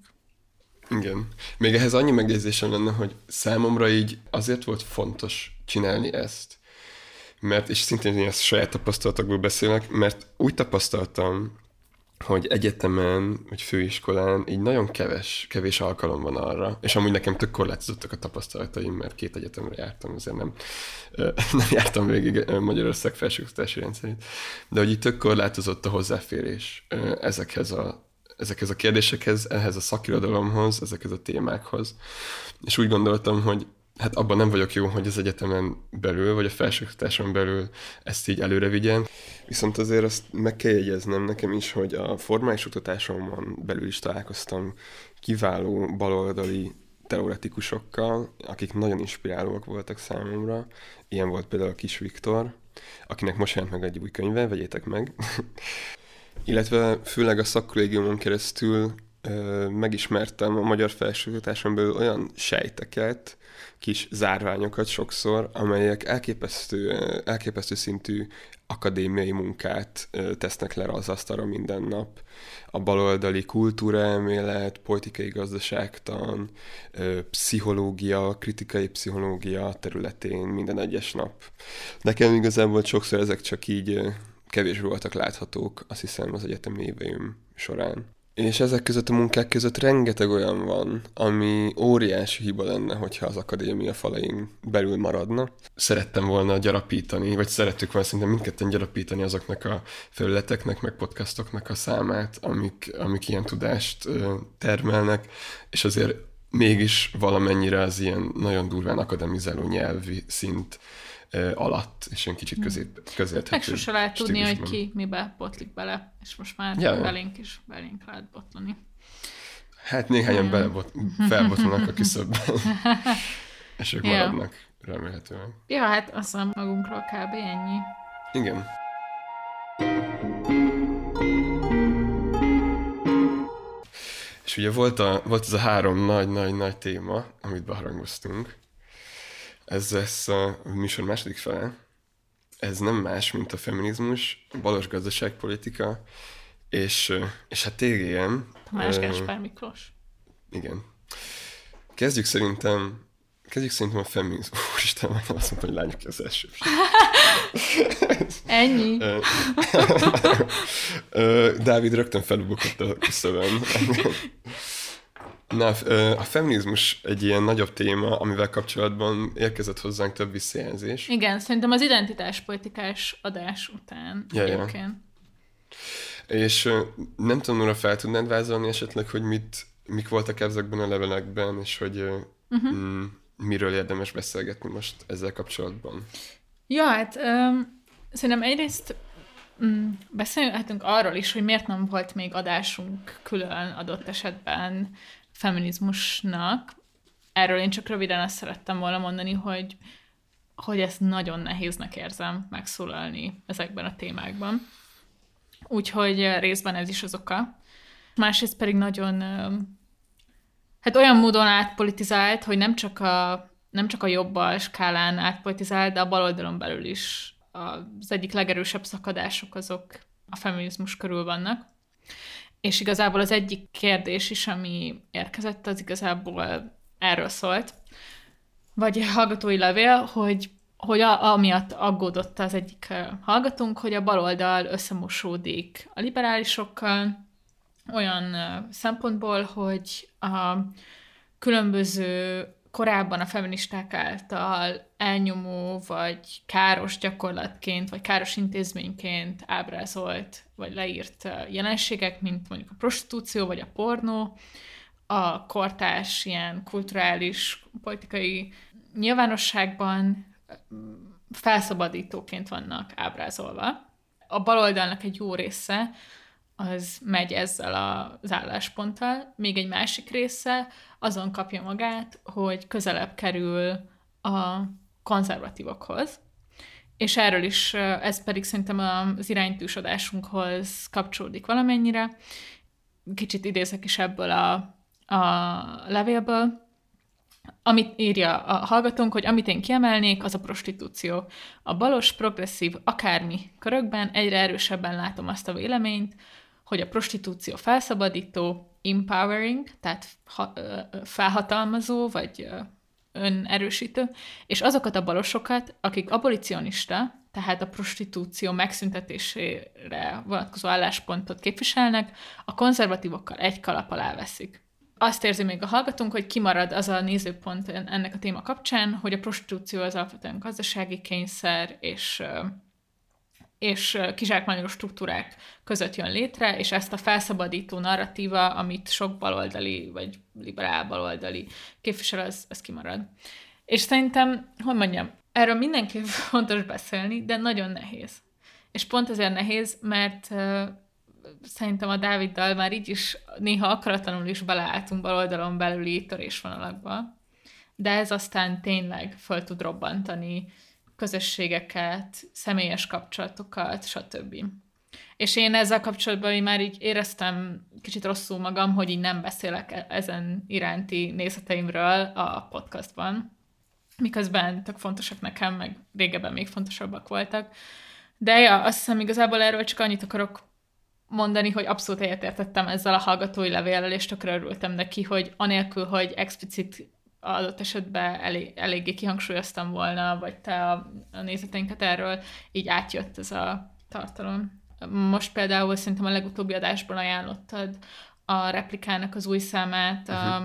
[SPEAKER 1] Igen. Még ehhez annyi megjegyzésem lenne, hogy számomra így azért volt fontos csinálni ezt, mert, és szintén én ezt saját tapasztalatokból beszélek, mert úgy tapasztaltam, hogy egyetemen, vagy főiskolán így nagyon keves, kevés alkalom van arra, és amúgy nekem tök korlátozottak a tapasztalataim, mert két egyetemre jártam, azért nem, *laughs* nem jártam végig Magyarország felsőoktatási rendszerét, de hogy így tök korlátozott a hozzáférés ezekhez a, ezekhez a kérdésekhez, ehhez a szakirodalomhoz, ezekhez a témákhoz. És úgy gondoltam, hogy hát abban nem vagyok jó, hogy az egyetemen belül, vagy a felsőoktatáson belül ezt így előre vigyen. Viszont azért azt meg kell jegyeznem nekem is, hogy a formális oktatásomon belül is találkoztam kiváló baloldali teoretikusokkal, akik nagyon inspirálóak voltak számomra. Ilyen volt például a Kis Viktor, akinek most jelent meg egy új könyve, vegyétek meg. *laughs* Illetve főleg a szakkollégiumon keresztül ö, megismertem a magyar felsőoktatáson belül olyan sejteket, kis zárványokat sokszor, amelyek elképesztő, elképesztő szintű akadémiai munkát tesznek le az asztalra minden nap. A baloldali kultúraelmélet, politikai gazdaságtan, pszichológia, kritikai pszichológia területén minden egyes nap. Nekem igazából sokszor ezek csak így kevés voltak láthatók, azt hiszem az egyetemi éveim során. És ezek között a munkák között rengeteg olyan van, ami óriási hiba lenne, hogyha az akadémia falain belül maradna. Szerettem volna gyarapítani, vagy szerettük volna szinte mindketten gyarapítani azoknak a felületeknek, meg podcastoknak a számát, amik, amik ilyen tudást termelnek, és azért mégis valamennyire az ilyen nagyon durván akademizáló nyelvi szint alatt, és egy kicsit közép, közérthető.
[SPEAKER 2] Meg sose lehet tudni, hogy ki mibe botlik bele, és most már ja, belénk is belénk lehet botlani.
[SPEAKER 1] Hát néhányan belebot, felbotlanak a küszöbben, *laughs* és ők ja. maradnak, remélhetően.
[SPEAKER 2] Ja, hát azt hiszem magunkról kb. ennyi.
[SPEAKER 1] Igen. És ugye volt, a, volt ez a három nagy-nagy-nagy téma, amit beharangoztunk, ez lesz a műsor második fele. Ez nem más, mint a feminizmus, a balos gazdaságpolitika, és, és hát TGM.
[SPEAKER 2] Tamás Gáspár Miklós.
[SPEAKER 1] Igen. Kezdjük szerintem Kezdjük szerintem a feminizmus. Úristen, majd azt mondtam, hogy lányok az első. *laughs*
[SPEAKER 2] Ennyi.
[SPEAKER 1] Dávid rögtön felbukott a küszöbön. *laughs* Na, a feminizmus egy ilyen nagyobb téma, amivel kapcsolatban érkezett hozzánk több visszajelzés.
[SPEAKER 2] Igen, szerintem az identitáspolitikás adás után ja, egyébként.
[SPEAKER 1] Ja. És nem tudom, Nora, fel tudnád vázolni esetleg, hogy mit, mik voltak ezekben a levelekben, és hogy uh-huh. mm, miről érdemes beszélgetni most ezzel kapcsolatban?
[SPEAKER 2] Ja, hát um, szerintem egyrészt mm, beszélhetünk arról is, hogy miért nem volt még adásunk külön adott esetben feminizmusnak. Erről én csak röviden azt szerettem volna mondani, hogy, hogy ezt nagyon nehéznek érzem megszólalni ezekben a témákban. Úgyhogy részben ez is az oka. Másrészt pedig nagyon, hát olyan módon átpolitizált, hogy nem csak a, nem csak a jobbal skálán átpolitizált, de a baloldalon belül is az egyik legerősebb szakadások azok a feminizmus körül vannak. És igazából az egyik kérdés is, ami érkezett, az igazából erről szólt. Vagy hallgatói levél, hogy, hogy a, amiatt aggódott az egyik hallgatónk, hogy a baloldal összemosódik a liberálisokkal, olyan szempontból, hogy a különböző korábban a feministák által elnyomó, vagy káros gyakorlatként, vagy káros intézményként ábrázolt, vagy leírt jelenségek, mint mondjuk a prostitúció, vagy a pornó, a kortás ilyen kulturális, politikai nyilvánosságban felszabadítóként vannak ábrázolva. A baloldalnak egy jó része az megy ezzel az állásponttal, még egy másik része azon kapja magát, hogy közelebb kerül a konzervatívokhoz, és erről is, ez pedig szerintem az iránytűsodásunkhoz kapcsolódik valamennyire. Kicsit idézek is ebből a, a levélből, amit írja a hallgatónk, hogy amit én kiemelnék, az a prostitúció. A balos, progresszív, akármi körökben egyre erősebben látom azt a véleményt, hogy a prostitúció felszabadító, empowering, tehát ha, felhatalmazó, vagy önerősítő, és azokat a balosokat, akik abolicionista, tehát a prostitúció megszüntetésére vonatkozó álláspontot képviselnek, a konzervatívokkal egy kalap alá veszik. Azt érzi még a hallgatónk, hogy kimarad az a nézőpont ennek a téma kapcsán, hogy a prostitúció az alapvetően gazdasági kényszer, és és kizsákmányoló struktúrák között jön létre, és ezt a felszabadító narratíva, amit sok baloldali vagy liberál baloldali képvisel, az, az kimarad. És szerintem, hogy mondjam, erről mindenképp *laughs* fontos beszélni, de nagyon nehéz. És pont ezért nehéz, mert uh, szerintem a Dáviddal már így is néha akaratlanul is beleálltunk baloldalon belüli törésvonalakba, de ez aztán tényleg föl tud robbantani közösségeket, személyes kapcsolatokat, stb. És én ezzel kapcsolatban már így éreztem kicsit rosszul magam, hogy így nem beszélek e- ezen iránti nézeteimről a podcastban, miközben tök fontosak nekem, meg régebben még fontosabbak voltak. De ja, azt hiszem igazából erről csak annyit akarok mondani, hogy abszolút egyetértettem ezzel a hallgatói levéllel, és tökre örültem neki, hogy anélkül, hogy explicit adott esetben elég, eléggé kihangsúlyoztam volna, vagy te a, a nézeteinket erről, így átjött ez a tartalom. Most például szerintem a legutóbbi adásban ajánlottad a replikának az új számát. A,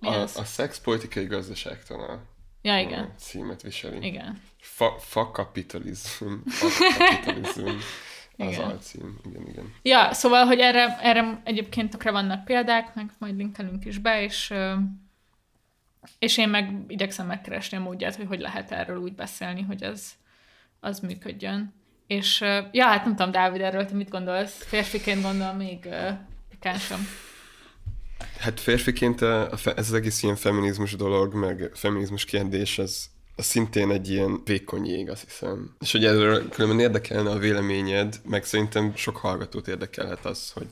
[SPEAKER 1] uh-huh. a, a szex politikai gazdaságtanal
[SPEAKER 2] ja, igen.
[SPEAKER 1] Címet viseli.
[SPEAKER 2] Igen.
[SPEAKER 1] Fa. Fa kapitalizm. *laughs* Az igen. alcím, igen, igen.
[SPEAKER 2] Ja, szóval, hogy erre, erre egyébként tökre vannak példák, meg majd linkelünk is be, és, és én meg igyekszem megkeresni a módját, hogy hogy lehet erről úgy beszélni, hogy az, az működjön. És ja, hát nem tudom, Dávid, erről te mit gondolsz? Férfiként gondolom még pikánsabb.
[SPEAKER 1] Hát férfiként a, a, ez az egész ilyen feminizmus dolog, meg feminizmus kérdés, ez, az szintén egy ilyen vékony jég, azt hiszem. És hogy erről különben érdekelne a véleményed, meg szerintem sok hallgatót érdekelhet az, hogy,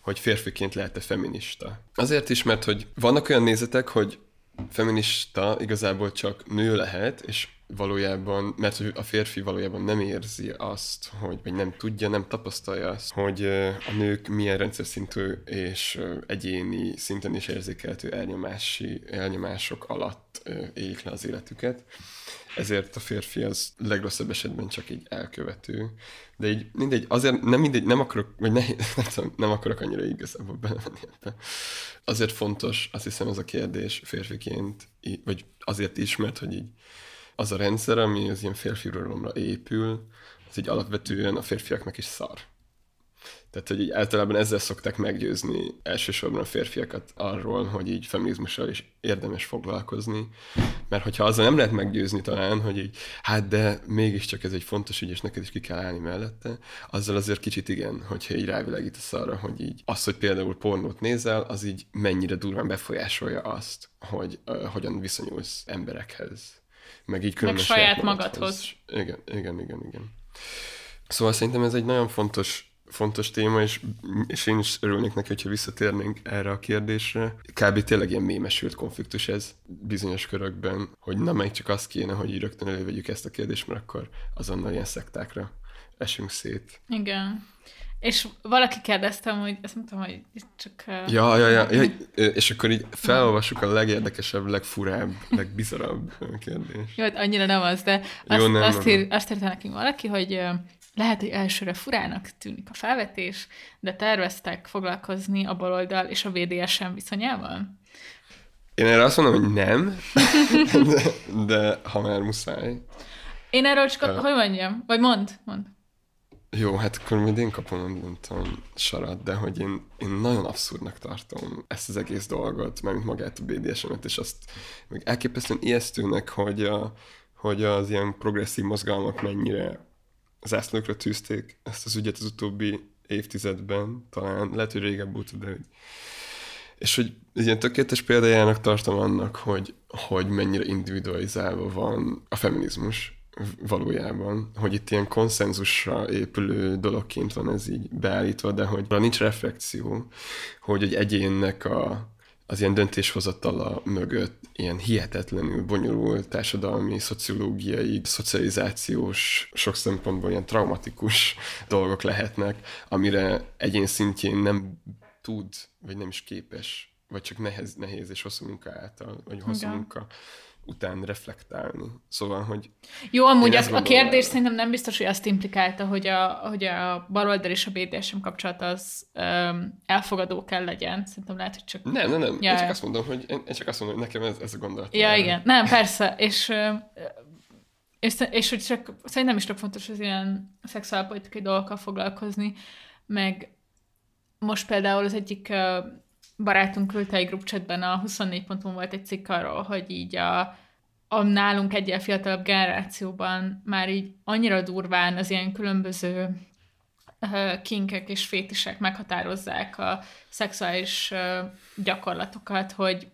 [SPEAKER 1] hogy férfiként lehet-e feminista. Azért is, mert hogy vannak olyan nézetek, hogy feminista igazából csak nő lehet, és valójában, mert a férfi valójában nem érzi azt, hogy, vagy nem tudja, nem tapasztalja azt, hogy a nők milyen rendszer szintű és egyéni szinten is érzékelhető elnyomási, elnyomások alatt élik le az életüket. Ezért a férfi az legrosszabb esetben csak így elkövető. De így mindegy, azért nem mindegy, nem akarok, vagy ne, *laughs* nem, tudom, nem akarok annyira igazából belemenni ebbe. Azért fontos, azt hiszem ez a kérdés férfiként, vagy azért is, mert hogy így az a rendszer, ami az ilyen férfi épül, az így alapvetően a férfiaknak is szar. Tehát, hogy így általában ezzel szokták meggyőzni elsősorban a férfiakat arról, hogy így feminizmussal is érdemes foglalkozni. Mert hogyha azzal nem lehet meggyőzni talán, hogy így, hát de mégiscsak ez egy fontos ügy, és neked is ki kell állni mellette, azzal azért kicsit igen, hogyha így rávilágítasz arra, hogy így az, hogy például pornót nézel, az így mennyire durván befolyásolja azt, hogy uh, hogyan viszonyulsz emberekhez meg így
[SPEAKER 2] különösen. Meg saját magadhoz.
[SPEAKER 1] Igen, igen, igen, igen. Szóval szerintem ez egy nagyon fontos fontos téma, és, és én is örülnék neki, hogyha visszatérnénk erre a kérdésre. Kb. tényleg ilyen mémesült konfliktus ez bizonyos körökben, hogy na meg csak azt kéne, hogy így rögtön elővegyük ezt a kérdést, mert akkor azonnal ilyen szektákra esünk szét.
[SPEAKER 2] Igen. És valaki kérdeztem, hogy ezt mondtam, hogy csak...
[SPEAKER 1] Ja, ja, ja, ja, és akkor így felolvassuk a legérdekesebb, legfurább, legbizarabb kérdést.
[SPEAKER 2] Jó, hát annyira nem az, de azt, Jó, nem, azt, ír, azt írta nekünk valaki, hogy lehet, hogy elsőre furának tűnik a felvetés, de terveztek foglalkozni a baloldal és a VDSM viszonyával?
[SPEAKER 1] Én erre azt mondom, hogy nem, *laughs* de, de ha már muszáj.
[SPEAKER 2] Én erről csak, uh, hogy mondjam? Vagy mond, mond.
[SPEAKER 1] Jó, hát akkor majd én kapom, nem tudom, sarat, de hogy én, én nagyon abszurdnak tartom ezt az egész dolgot, mert magát a BDSM-et, és azt meg elképesztően ijesztőnek, hogy, a, hogy az ilyen progresszív mozgalmak mennyire zászlókra tűzték ezt az ügyet az utóbbi évtizedben, talán, lehet, hogy régebb óta, de hogy és hogy egy ilyen tökéletes példájának tartom annak, hogy, hogy mennyire individualizálva van a feminizmus valójában, hogy itt ilyen konszenzusra épülő dologként van ez így beállítva, de hogy nincs reflexió, hogy egy egyénnek a, az ilyen döntéshozatala mögött ilyen hihetetlenül bonyolult társadalmi, szociológiai, szocializációs, sok szempontból ilyen traumatikus *laughs* dolgok lehetnek, amire egyén szintjén nem tud, vagy nem is képes, vagy csak nehéz, nehéz és hosszú munka által, vagy hosszú Igen. munka után reflektálni. Szóval, hogy...
[SPEAKER 2] Jó, amúgy a, a kérdés szerintem nem biztos, hogy azt implikálta, hogy a, hogy a baloldal és a BDSM kapcsolat az um, elfogadó kell legyen. Szerintem lehet, hogy csak...
[SPEAKER 1] Nem, nem, nem. Ja. Én csak azt mondom, hogy, én, én csak azt mondom, hogy nekem ez, ez a gondolat.
[SPEAKER 2] Ja, igen. Nem, persze. És, és, és hogy csak szerintem is tök fontos az ilyen szexuálpolitikai dolgokkal foglalkozni, meg most például az egyik barátunk küldte egy chatben a 24 ponton volt egy cikk arról, hogy így a, a nálunk egyel fiatalabb generációban már így annyira durván az ilyen különböző ö, kinkek és fétisek meghatározzák a szexuális ö, gyakorlatokat, hogy,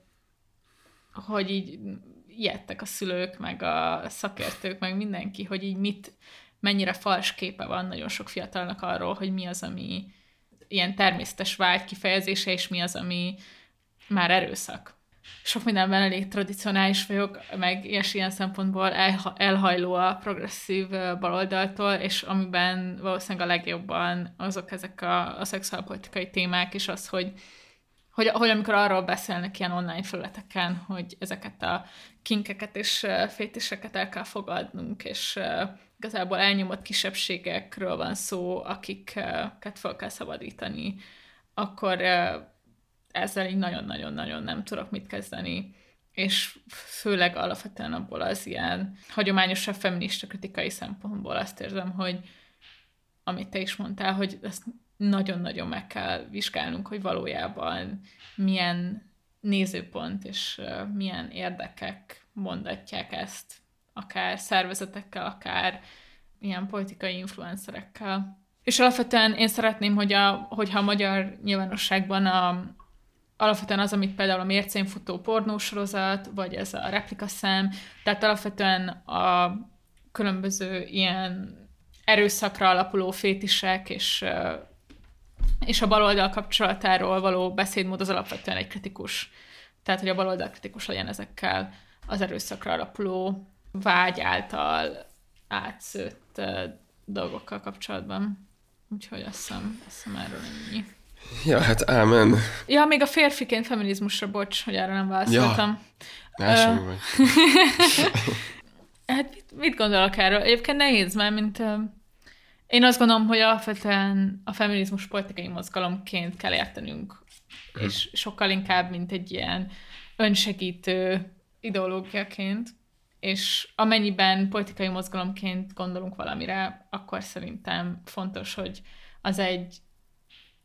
[SPEAKER 2] hogy így ijedtek a szülők, meg a szakértők, meg mindenki, hogy így mit, mennyire fals képe van nagyon sok fiatalnak arról, hogy mi az, ami ilyen természetes vágy kifejezése, és mi az, ami már erőszak. Sok mindenben elég tradicionális vagyok, meg ilyes ilyen szempontból elha- elhajló a progresszív baloldaltól, és amiben valószínűleg a legjobban azok ezek a, a szexuálpolitikai témák, és az, hogy hogy, hogy amikor arról beszélnek ilyen online felületeken, hogy ezeket a kinkeket és fétiseket el kell fogadnunk, és igazából elnyomott kisebbségekről van szó, akiket fel kell szabadítani, akkor ezzel így nagyon-nagyon-nagyon nem tudok mit kezdeni. És főleg alapvetően abból az ilyen hagyományosabb feminista kritikai szempontból azt érzem, hogy amit te is mondtál, hogy ezt nagyon-nagyon meg kell vizsgálnunk, hogy valójában milyen nézőpont és milyen érdekek mondatják ezt, akár szervezetekkel, akár ilyen politikai influencerekkel. És alapvetően én szeretném, hogy a, hogyha a magyar nyilvánosságban a, alapvetően az, amit például a mércén futó pornósorozat, vagy ez a replikaszám, tehát alapvetően a különböző ilyen erőszakra alapuló fétisek és, és a baloldal kapcsolatáról való beszédmód az alapvetően egy kritikus. Tehát, hogy a baloldal kritikus legyen ezekkel az erőszakra alapuló vágy által átszőtt dolgokkal kapcsolatban. Úgyhogy azt hiszem, azt hiszem erről ennyi.
[SPEAKER 1] Ja, hát ámen.
[SPEAKER 2] Ja, még a férfiként feminizmusra, bocs, hogy erre nem válaszoltam.
[SPEAKER 1] Ja.
[SPEAKER 2] Ö,
[SPEAKER 1] Semmi. *laughs*
[SPEAKER 2] Hát mit, mit gondolok erről? Egyébként nehéz, mert mint ö, én azt gondolom, hogy alapvetően a feminizmus politikai mozgalomként kell értenünk, és sokkal inkább, mint egy ilyen önsegítő ideológiaként, és amennyiben politikai mozgalomként gondolunk valamire, akkor szerintem fontos, hogy az egy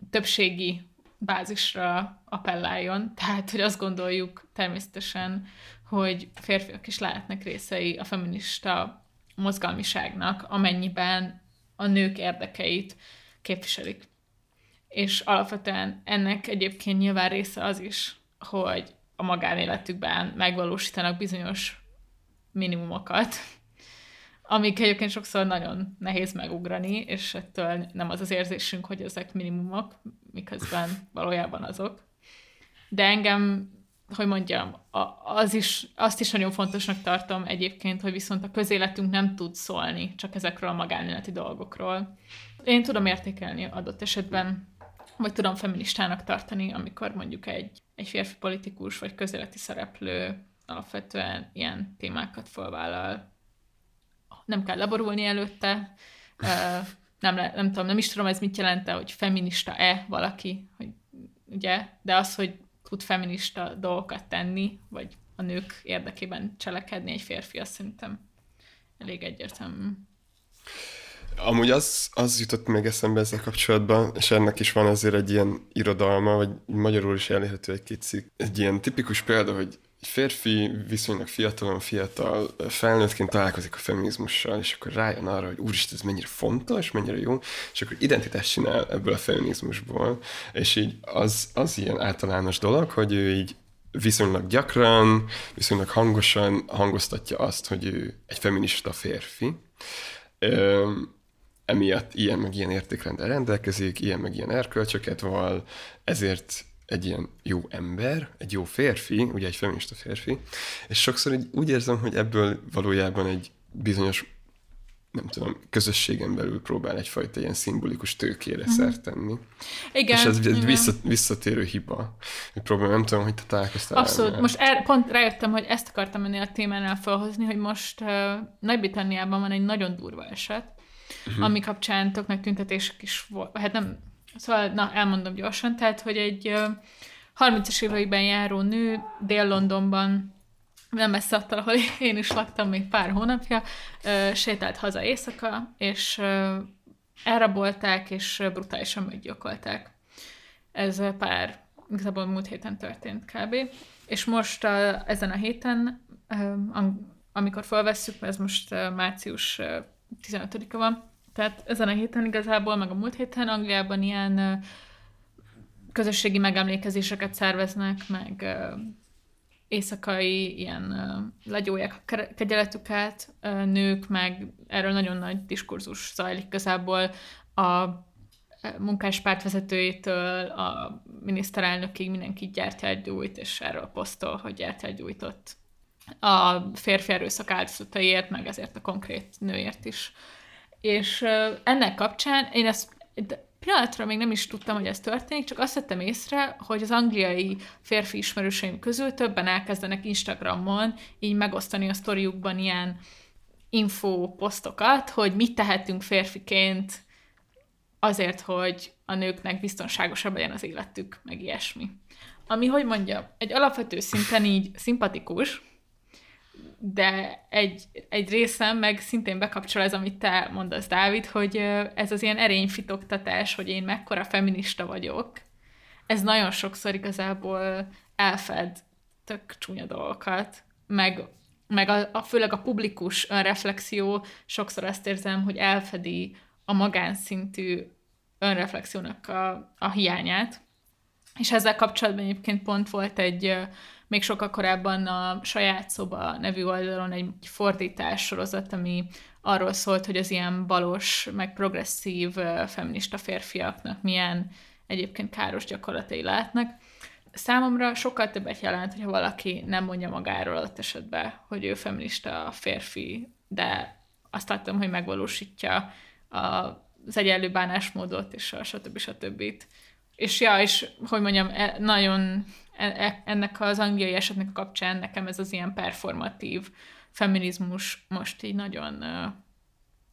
[SPEAKER 2] többségi bázisra appelláljon, *laughs* tehát, hogy azt gondoljuk természetesen, hogy férfiak is lehetnek részei a feminista mozgalmiságnak, amennyiben a nők érdekeit képviselik. És alapvetően ennek egyébként nyilván része az is, hogy a magánéletükben megvalósítanak bizonyos minimumokat, *laughs* amik egyébként sokszor nagyon nehéz megugrani, és ettől nem az az érzésünk, hogy ezek minimumok, miközben valójában azok. De engem, hogy mondjam, az is, azt is nagyon fontosnak tartom egyébként, hogy viszont a közéletünk nem tud szólni csak ezekről a magánéleti dolgokról. Én tudom értékelni adott esetben, vagy tudom feministának tartani, amikor mondjuk egy, egy férfi politikus vagy közéleti szereplő alapvetően ilyen témákat felvállal. Nem kell leborulni előtte, nem, le, nem tudom, nem is tudom, ez mit jelente, hogy feminista-e valaki, hogy, ugye, de az, hogy tud feminista dolgokat tenni, vagy a nők érdekében cselekedni egy férfi, azt szerintem elég egyértelmű.
[SPEAKER 1] Amúgy az, az jutott még eszembe ezzel kapcsolatban, és ennek is van azért egy ilyen irodalma, vagy magyarul is elérhető egy-két cikk. Egy ilyen tipikus példa, hogy egy férfi viszonylag fiatalon fiatal felnőttként találkozik a feminizmussal, és akkor rájön arra, hogy úristen, ez mennyire fontos, mennyire jó, és akkor identitást csinál ebből a feminizmusból, és így az, az ilyen általános dolog, hogy ő így viszonylag gyakran, viszonylag hangosan hangoztatja azt, hogy ő egy feminista férfi. Öm, emiatt ilyen meg ilyen értékrendel rendelkezik, ilyen meg ilyen erkölcsöket val, ezért egy ilyen jó ember, egy jó férfi, ugye egy feminista férfi, és sokszor így úgy érzem, hogy ebből valójában egy bizonyos nem tudom, közösségen belül próbál egyfajta ilyen szimbolikus tőkére mm-hmm. szert tenni.
[SPEAKER 2] Igen,
[SPEAKER 1] és ez
[SPEAKER 2] igen.
[SPEAKER 1] vissza, visszatérő hiba. Egy probléma, nem tudom, hogy te találkoztál
[SPEAKER 2] Abszolút.
[SPEAKER 1] ezzel.
[SPEAKER 2] Most er, pont rájöttem, hogy ezt akartam ennél a témánál felhozni, hogy most uh, Nagy-Britanniában van egy nagyon durva eset, uh-huh. ami kapcsán tök nagy tüntetések is volt. Hát nem, szóval, na, elmondom gyorsan, tehát, hogy egy uh, 30-as éveiben járó nő Dél-Londonban nem messze attól, ahol én is laktam még pár hónapja, sétált haza éjszaka, és elrabolták, és brutálisan meggyilkolták. Ez pár, igazából múlt héten történt kb. És most a, ezen a héten amikor felvesszük, mert ez most március ö, 15-a van, tehát ezen a héten igazából, meg a múlt héten Angliában ilyen közösségi megemlékezéseket szerveznek, meg éjszakai ilyen legyóják a ke- kegyeletüket, nők, meg erről nagyon nagy diskurzus zajlik igazából a munkás pártvezetőjétől a miniszterelnökig mindenki gyertyát gyújt, és erről posztol, hogy gyertyát gyújtott a férfi erőszak áldozataiért, meg ezért a konkrét nőért is. És ennek kapcsán én ezt pillanatra még nem is tudtam, hogy ez történik, csak azt vettem észre, hogy az angliai férfi ismerőseim közül többen elkezdenek Instagramon így megosztani a sztoriukban ilyen info posztokat, hogy mit tehetünk férfiként azért, hogy a nőknek biztonságosabb legyen az életük, meg ilyesmi. Ami, hogy mondja, egy alapvető szinten így szimpatikus, de egy, egy részem meg szintén bekapcsol ez, amit te mondasz, Dávid, hogy ez az ilyen erényfitoktatás, hogy én mekkora feminista vagyok, ez nagyon sokszor igazából elfed tök csúnya dolgokat, meg, meg a, a, főleg a publikus önreflexió sokszor azt érzem, hogy elfedi a magánszintű önreflexiónak a, a hiányát. És ezzel kapcsolatban egyébként pont volt egy, még sokkal korábban a Saját Szoba nevű oldalon egy fordítás sorozat, ami arról szólt, hogy az ilyen balos, meg progresszív feminista férfiaknak milyen egyébként káros gyakorlatai lehetnek. Számomra sokkal többet jelent, hogyha valaki nem mondja magáról ott esetben, hogy ő feminista férfi, de azt láttam, hogy megvalósítja a, az egyenlő bánásmódot, és a stb. stb. És ja, és hogy mondjam, e- nagyon ennek az angliai esetnek a kapcsán nekem ez az ilyen performatív feminizmus most így nagyon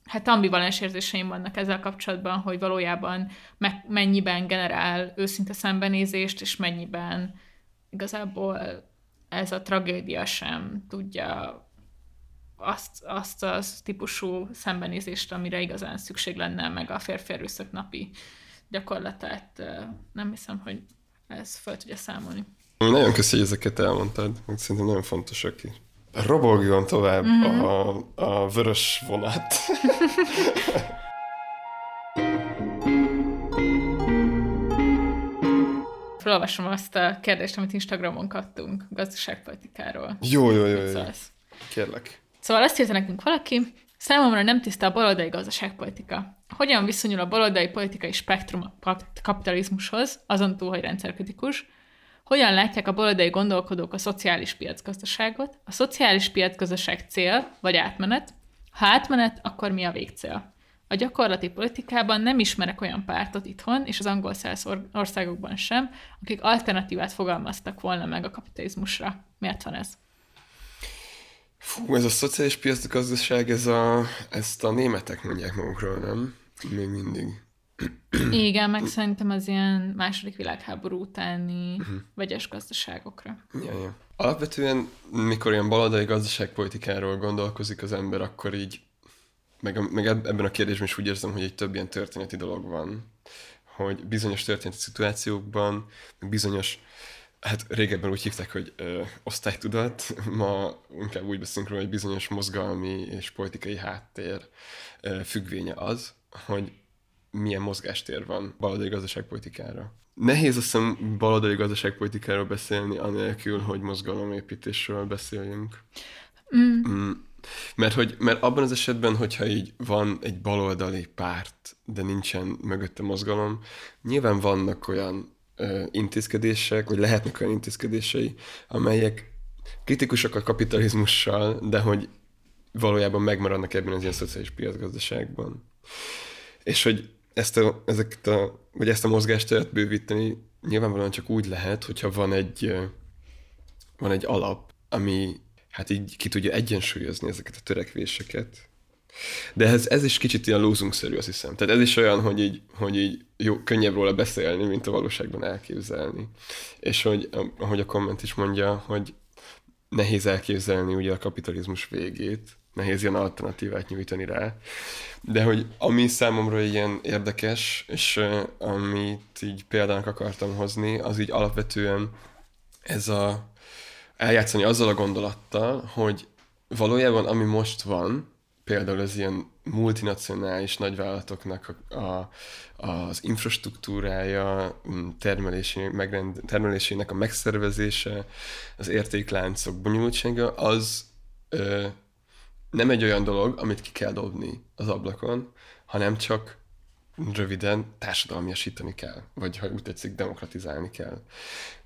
[SPEAKER 2] hát ambivalens érzéseim vannak ezzel kapcsolatban, hogy valójában me- mennyiben generál őszinte szembenézést, és mennyiben igazából ez a tragédia sem tudja azt, azt az típusú szembenézést, amire igazán szükség lenne, meg a férfi napi gyakorlatát nem hiszem, hogy ez fel tudja számolni.
[SPEAKER 1] Nagyon köszi, hogy ezeket elmondtad, meg szerintem nagyon fontosak ki. Robogjon tovább mm-hmm. a, a vörös vonat. *laughs*
[SPEAKER 2] Felolvasom azt a kérdést, amit Instagramon kaptunk gazdaságpolitikáról.
[SPEAKER 1] jó, jó, jó, jó.
[SPEAKER 2] szólsz?
[SPEAKER 1] Kérlek.
[SPEAKER 2] Szóval azt írta nekünk valaki, számomra nem tiszta a baloldali gazdaságpolitika. Hogyan viszonyul a baloldali politikai spektrum a kap- kapitalizmushoz, azon túl, hogy rendszerkritikus? Hogyan látják a baloldali gondolkodók a szociális piacgazdaságot? A szociális piacgazdaság cél vagy átmenet? Ha átmenet, akkor mi a végcél? A gyakorlati politikában nem ismerek olyan pártot itthon, és az angol száz or- országokban sem, akik alternatívát fogalmaztak volna meg a kapitalizmusra. Miért van ez?
[SPEAKER 1] Fú, ez a szociális piacgazdaság, ez a, ezt a németek mondják magukról, nem? Még mindig.
[SPEAKER 2] Igen, meg szerintem az ilyen második világháború utáni vegyes gazdaságokra.
[SPEAKER 1] Ja, ja. Alapvetően, mikor ilyen baloldali gazdaságpolitikáról gondolkozik az ember, akkor így, meg, meg eb- ebben a kérdésben is úgy érzem, hogy egy több ilyen történeti dolog van, hogy bizonyos történeti szituációkban, bizonyos, hát régebben úgy hívták, hogy ö, osztálytudat, ma inkább úgy beszélünk róla, hogy bizonyos mozgalmi és politikai háttér ö, függvénye az, hogy milyen mozgástér van baloldali gazdaságpolitikára. Nehéz azt hiszem baloldali gazdaságpolitikáról beszélni, anélkül, hogy mozgalomépítésről beszéljünk. Mm. Mert, hogy, mert abban az esetben, hogyha így van egy baloldali párt, de nincsen mögötte mozgalom, nyilván vannak olyan intézkedések, vagy lehetnek olyan intézkedései, amelyek kritikusak a kapitalizmussal, de hogy valójában megmaradnak ebben az ilyen szociális piacgazdaságban. És hogy ezt a, ezeket a, vagy ezt a mozgásteret bővíteni nyilvánvalóan csak úgy lehet, hogyha van egy, van egy alap, ami hát így ki tudja egyensúlyozni ezeket a törekvéseket. De ez, ez is kicsit ilyen lózungszerű, azt hiszem. Tehát ez is olyan, hogy így, hogy így jó, könnyebb róla beszélni, mint a valóságban elképzelni. És hogy, ahogy a komment is mondja, hogy nehéz elképzelni ugye a kapitalizmus végét, nehéz ilyen alternatívát nyújtani rá. De hogy ami számomra ilyen érdekes, és amit így példának akartam hozni, az így alapvetően ez a eljátszani azzal a gondolattal, hogy valójában ami most van, például az ilyen multinacionális nagyvállalatoknak a, a, az infrastruktúrája, mm, termelési, megrend, termelésének a megszervezése, az értékláncok bonyolultsága, az ö, nem egy olyan dolog, amit ki kell dobni az ablakon, hanem csak röviden társadalmiasítani kell, vagy ha úgy tetszik, demokratizálni kell.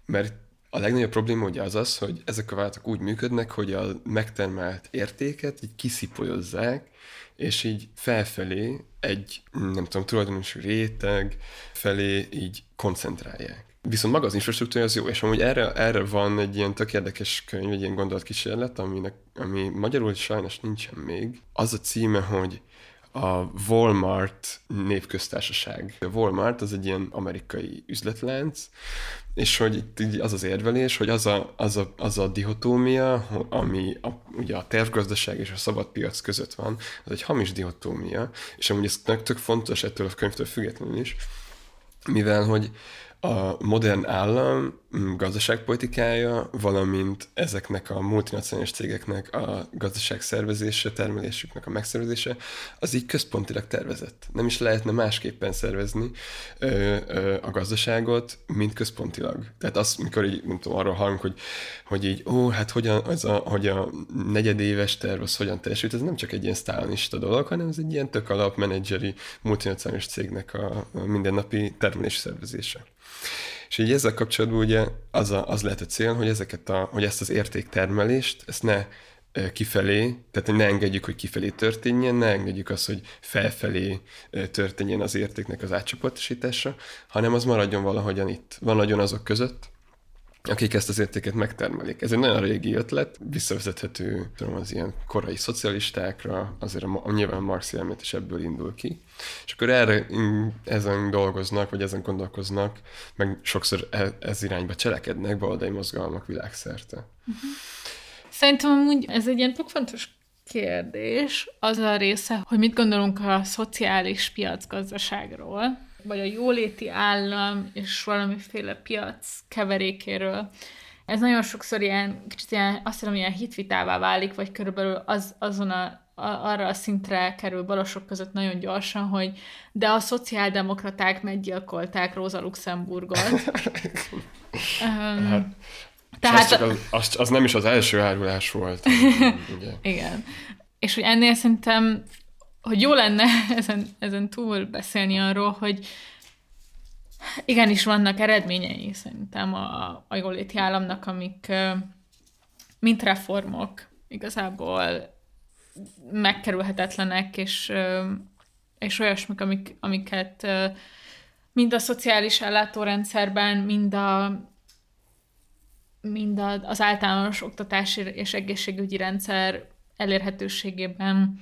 [SPEAKER 1] Mert a legnagyobb probléma ugye az az, hogy ezek a vállalatok úgy működnek, hogy a megtermelt értéket így kiszipolyozzák, és így felfelé egy, nem tudom, tulajdonos réteg felé így koncentrálják. Viszont maga az infrastruktúra az jó, és amúgy erre, erre van egy ilyen tök érdekes könyv, egy ilyen gondolatkísérlet, aminek, ami magyarul sajnos nincsen még. Az a címe, hogy a Walmart népköztársaság. A Walmart az egy ilyen amerikai üzletlánc, és hogy itt az az érvelés, hogy az a, az a, az a dihotómia, ami a, ugye a tervgazdaság és a szabad piac között van, az egy hamis dihotómia, és amúgy ez tök fontos ettől a könyvtől függetlenül is, mivel hogy a modern állam mm, gazdaságpolitikája, valamint ezeknek a multinacionális cégeknek a gazdaság szervezése, termelésüknek a megszervezése, az így központilag tervezett. Nem is lehetne másképpen szervezni ö, ö, a gazdaságot, mint központilag. Tehát az, mikor így, nem tudom, arról hallunk, hogy, hogy így, ó, hát hogyan, az a, hogy a negyedéves terv az hogyan teljesült, ez nem csak egy ilyen sztálinista dolog, hanem ez egy ilyen tök alap menedzseri multinacionális cégnek a, mindennapi termelési szervezése. És így ezzel kapcsolatban ugye az, a, az lehet a cél, hogy, ezeket a, hogy ezt az értéktermelést, ezt ne kifelé, tehát ne engedjük, hogy kifelé történjen, ne engedjük azt, hogy felfelé történjen az értéknek az átcsoportosítása, hanem az maradjon valahogyan itt. Nagyon azok között, akik ezt az értéket megtermelik. Ez egy nagyon régi ötlet, visszavezethető tudom, az ilyen korai szocialistákra, azért a, a nyilván Marx elmélet is ebből indul ki. És akkor erre ezen dolgoznak, vagy ezen gondolkoznak, meg sokszor e, ez irányba cselekednek baloldali mozgalmak világszerte. Uh-huh.
[SPEAKER 2] Szerintem amúgy ez egy ilyen tök fontos kérdés, az a része, hogy mit gondolunk a szociális piacgazdaságról, vagy a jóléti állam és valamiféle piac keverékéről. Ez nagyon sokszor ilyen, kicsit ilyen, azt hiszem, ilyen hitvitává válik, vagy körülbelül az, azon a, arra a szintre kerül balosok között nagyon gyorsan, hogy de a szociáldemokraták meggyilkolták Rosa Luxemburgot. *laughs* um,
[SPEAKER 1] hát, tehát... Az, az, az, az nem is az első árulás volt. *laughs*
[SPEAKER 2] ugye. Igen. És hogy ennél szerintem hogy jó lenne *laughs* ezen, ezen túl beszélni arról, hogy igenis vannak eredményei szerintem a, a jóléti államnak, amik mint reformok igazából megkerülhetetlenek, és, és olyasmik, amik, amiket mind a szociális ellátórendszerben, mind a mind az általános oktatási és egészségügyi rendszer elérhetőségében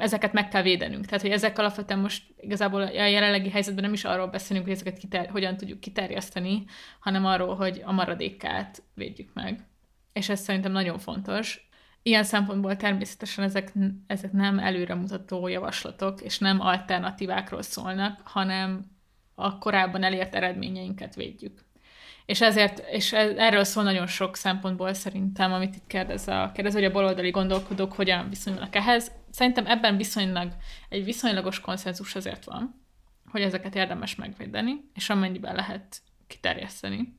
[SPEAKER 2] ezeket meg kell védenünk. Tehát, hogy ezek alapvetően most igazából a jelenlegi helyzetben nem is arról beszélünk, hogy ezeket kiter- hogyan tudjuk kiterjeszteni, hanem arról, hogy a maradékát védjük meg. És ez szerintem nagyon fontos. Ilyen szempontból természetesen ezek, ezek nem előremutató javaslatok, és nem alternatívákról szólnak, hanem a korábban elért eredményeinket védjük. És ezért, és erről szól nagyon sok szempontból szerintem, amit itt kérdez a kérdez, hogy a baloldali gondolkodók hogyan viszonyulnak ehhez. Szerintem ebben viszonylag egy viszonylagos konszenzus azért van, hogy ezeket érdemes megvédeni, és amennyiben lehet kiterjeszteni.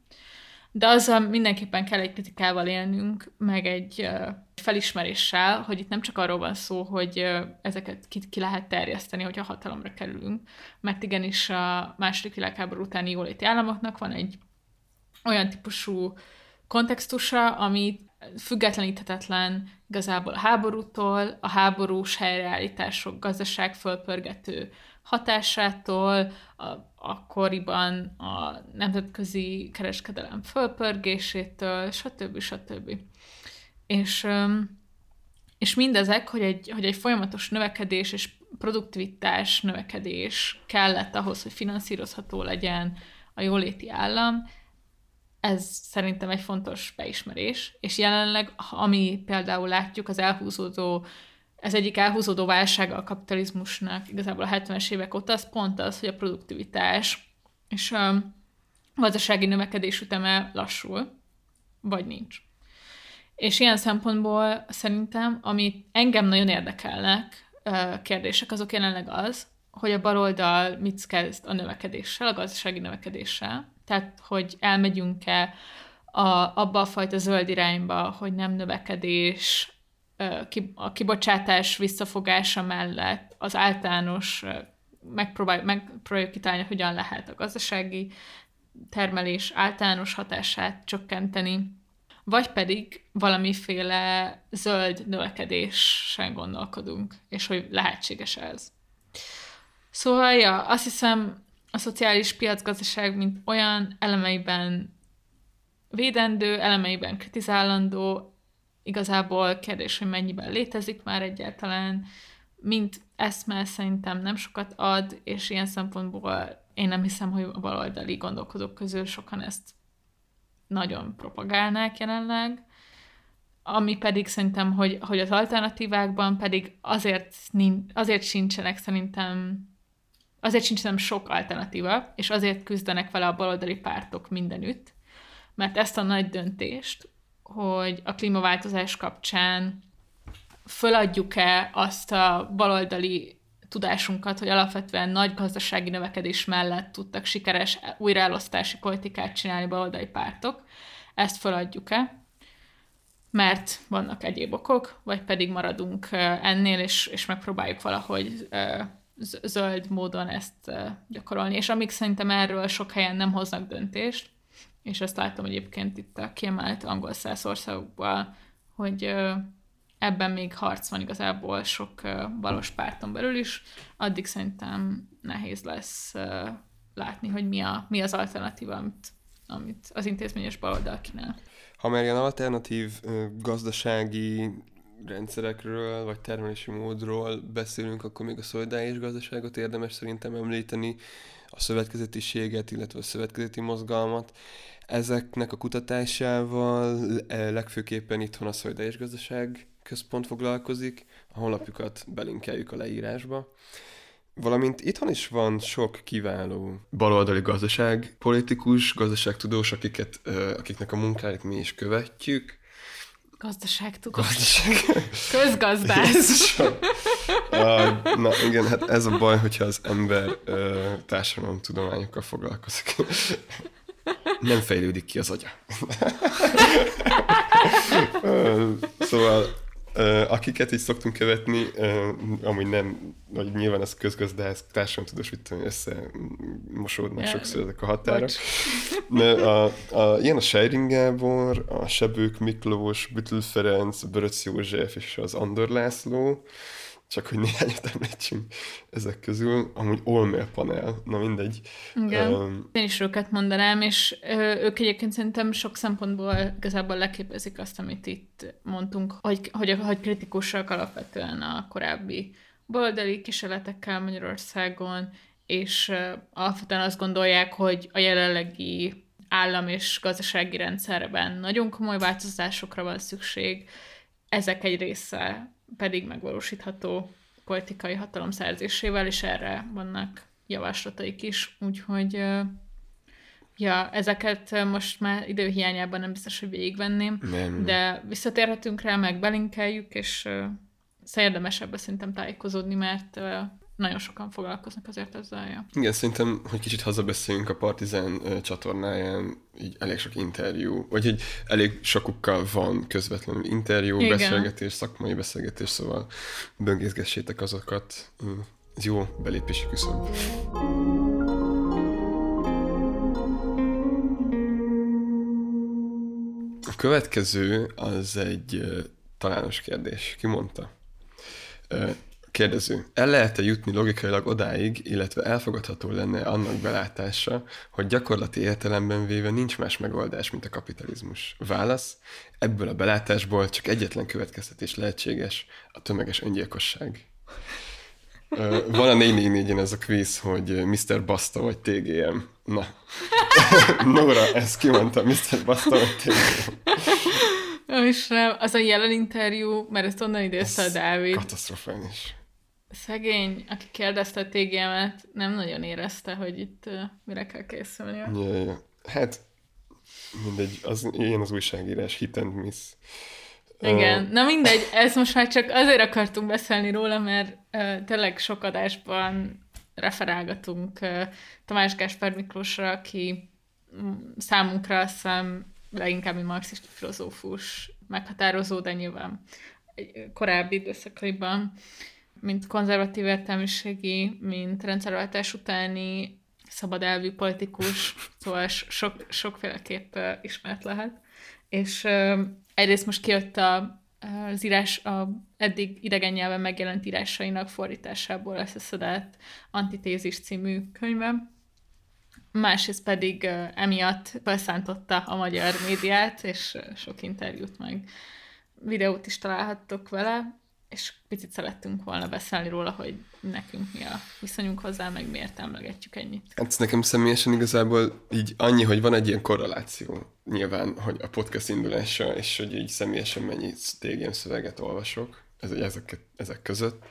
[SPEAKER 2] De azzal mindenképpen kell egy kritikával élnünk, meg egy felismeréssel, hogy itt nem csak arról van szó, hogy ezeket ki, ki lehet terjeszteni, hogyha hatalomra kerülünk, mert igenis a második világháború utáni jóléti államoknak van egy olyan típusú kontextusa, ami függetleníthetetlen igazából a háborútól, a háborús helyreállítások gazdaság fölpörgető hatásától, a, akkoriban a nemzetközi kereskedelem fölpörgésétől, stb. stb. És, és mindezek, hogy egy, hogy egy folyamatos növekedés és produktivitás növekedés kellett ahhoz, hogy finanszírozható legyen a jóléti állam, ez szerintem egy fontos beismerés, és jelenleg, ami például látjuk, az elhúzódó, ez egyik elhúzódó válsága a kapitalizmusnak igazából a 70-es évek óta, az pont az, hogy a produktivitás és a gazdasági növekedés üteme lassul, vagy nincs. És ilyen szempontból szerintem, ami engem nagyon érdekelnek kérdések, azok jelenleg az, hogy a baloldal mit kezd a növekedéssel, a gazdasági növekedéssel. Tehát, hogy elmegyünk-e a, abba a fajta zöld irányba, hogy nem növekedés, a kibocsátás visszafogása mellett az általános megpróbáljuk, megpróbáljuk kitalálni, hogyan lehet a gazdasági termelés általános hatását csökkenteni, vagy pedig valamiféle zöld növekedésen gondolkodunk, és hogy lehetséges ez. Szóval, ja, azt hiszem, a szociális piacgazdaság, mint olyan elemeiben védendő, elemeiben kritizálandó, igazából kérdés, hogy mennyiben létezik már egyáltalán, mint eszme szerintem nem sokat ad, és ilyen szempontból én nem hiszem, hogy a baloldali gondolkodók közül sokan ezt nagyon propagálnák jelenleg, ami pedig szerintem, hogy, hogy az alternatívákban pedig azért, azért sincsenek szerintem azért sincs nem sok alternatíva, és azért küzdenek vele a baloldali pártok mindenütt, mert ezt a nagy döntést, hogy a klímaváltozás kapcsán föladjuk-e azt a baloldali tudásunkat, hogy alapvetően nagy gazdasági növekedés mellett tudtak sikeres újraelosztási politikát csinálni baloldali pártok, ezt föladjuk-e, mert vannak egyéb okok, vagy pedig maradunk ennél, és, és megpróbáljuk valahogy zöld módon ezt gyakorolni. És amíg szerintem erről sok helyen nem hoznak döntést, és ezt látom egyébként itt a kiemelt angol országokban, hogy ebben még harc van igazából sok balos párton belül is, addig szerintem nehéz lesz látni, hogy mi, a, mi az alternatíva, amit, amit az intézményes baloldal kínál.
[SPEAKER 1] Ha már ilyen alternatív gazdasági rendszerekről, vagy termelési módról beszélünk, akkor még a szolidáris gazdaságot érdemes szerintem említeni, a szövetkezetiséget, illetve a szövetkezeti mozgalmat. Ezeknek a kutatásával legfőképpen itthon a szolidáris gazdaság központ foglalkozik, a honlapjukat belinkeljük a leírásba. Valamint itthon is van sok kiváló baloldali gazdaság, politikus, gazdaságtudós, akiket, akiknek a munkáit mi is követjük.
[SPEAKER 2] Gazdaságtudós.
[SPEAKER 1] Gazdaság. *laughs*
[SPEAKER 2] Közgazdász.
[SPEAKER 1] uh, na igen, hát ez a baj, hogyha az ember uh, társadalomtudományokkal foglalkozik. Nem fejlődik ki az agya. szóval akiket így szoktunk követni, amúgy nem, vagy nyilván ez közgazdász, társadalomtudós, tudom, összemosódnak sokszor ezek a határok. *laughs* De a, a, ilyen a Seiring Gábor, a Sebők Miklós, Bütül Ferenc, Böröc József és az Andor László, csak hogy néhányat említsünk ezek közül, amúgy Olmér panel, na mindegy.
[SPEAKER 2] Igen, um, én is őket mondanám, és ö, ők egyébként szerintem sok szempontból igazából leképezik azt, amit itt mondtunk, hogy, hogy, hogy kritikusak alapvetően a korábbi baloldali kísérletekkel Magyarországon, és ö, alapvetően azt gondolják, hogy a jelenlegi állam és gazdasági rendszerben nagyon komoly változásokra van szükség, ezek egy része pedig megvalósítható politikai hatalom szerzésével, és erre vannak javaslataik is, úgyhogy ja, ezeket most már időhiányában nem biztos, hogy végigvenném, nem. de visszatérhetünk rá, meg belinkeljük, és uh, érdemes ebbe szerintem tájékozódni, mert nagyon sokan foglalkoznak azért ezzel. Ja.
[SPEAKER 1] Igen, szerintem, hogy kicsit hazabeszéljünk a Partizán csatornáján, így elég sok interjú, vagy egy elég sokukkal van közvetlenül interjú, Igen. beszélgetés, szakmai beszélgetés, szóval böngészgessétek azokat. Ez jó belépési küszöb. A következő az egy talános kérdés. Ki mondta? Kérdező. El lehet-e jutni logikailag odáig, illetve elfogadható lenne annak belátása, hogy gyakorlati értelemben véve nincs más megoldás, mint a kapitalizmus? Válasz. Ebből a belátásból csak egyetlen következtetés lehetséges, a tömeges öngyilkosság. Van a 444-en ez a kvíz, hogy Mr. Basta vagy TGM. Na. *laughs* Nora, ezt kimondta, Mr. Basta vagy TGM.
[SPEAKER 2] Istenem, az a jelen interjú, mert ezt onnan idézte a Dávid.
[SPEAKER 1] Katasztrofális.
[SPEAKER 2] Szegény, aki kérdezte a TGM-et, nem nagyon érezte, hogy itt uh, mire kell készülni.
[SPEAKER 1] Ja, ja. Hát, mindegy, az, ilyen az újságírás, hit and miss.
[SPEAKER 2] Igen, na mindegy, ez most már csak azért akartunk beszélni róla, mert uh, tényleg sok adásban referálgatunk uh, Tamás Gáspár Miklósra, aki mm, számunkra azt hiszem leginkább egy marxista filozófus meghatározó, de nyilván egy korábbi időszakaiban, mint konzervatív értelmiségi, mint rendszerváltás utáni szabad elvű politikus, szóval sok, sokféleképp ismert lehet. És egyrészt most kijött a, az írás, a eddig idegen nyelven megjelent írásainak fordításából összeszedett Antitézis című könyve. Másrészt pedig emiatt felszántotta a magyar médiát, és sok interjút meg videót is találhattok vele, és picit szerettünk volna beszélni róla, hogy nekünk mi a viszonyunk hozzá, meg miért emlegetjük ennyit.
[SPEAKER 1] Hát nekem személyesen igazából így annyi, hogy van egy ilyen korreláció nyilván, hogy a podcast indulása, és hogy így személyesen mennyi TGM szöveget olvasok, ez, ezek, ezek között,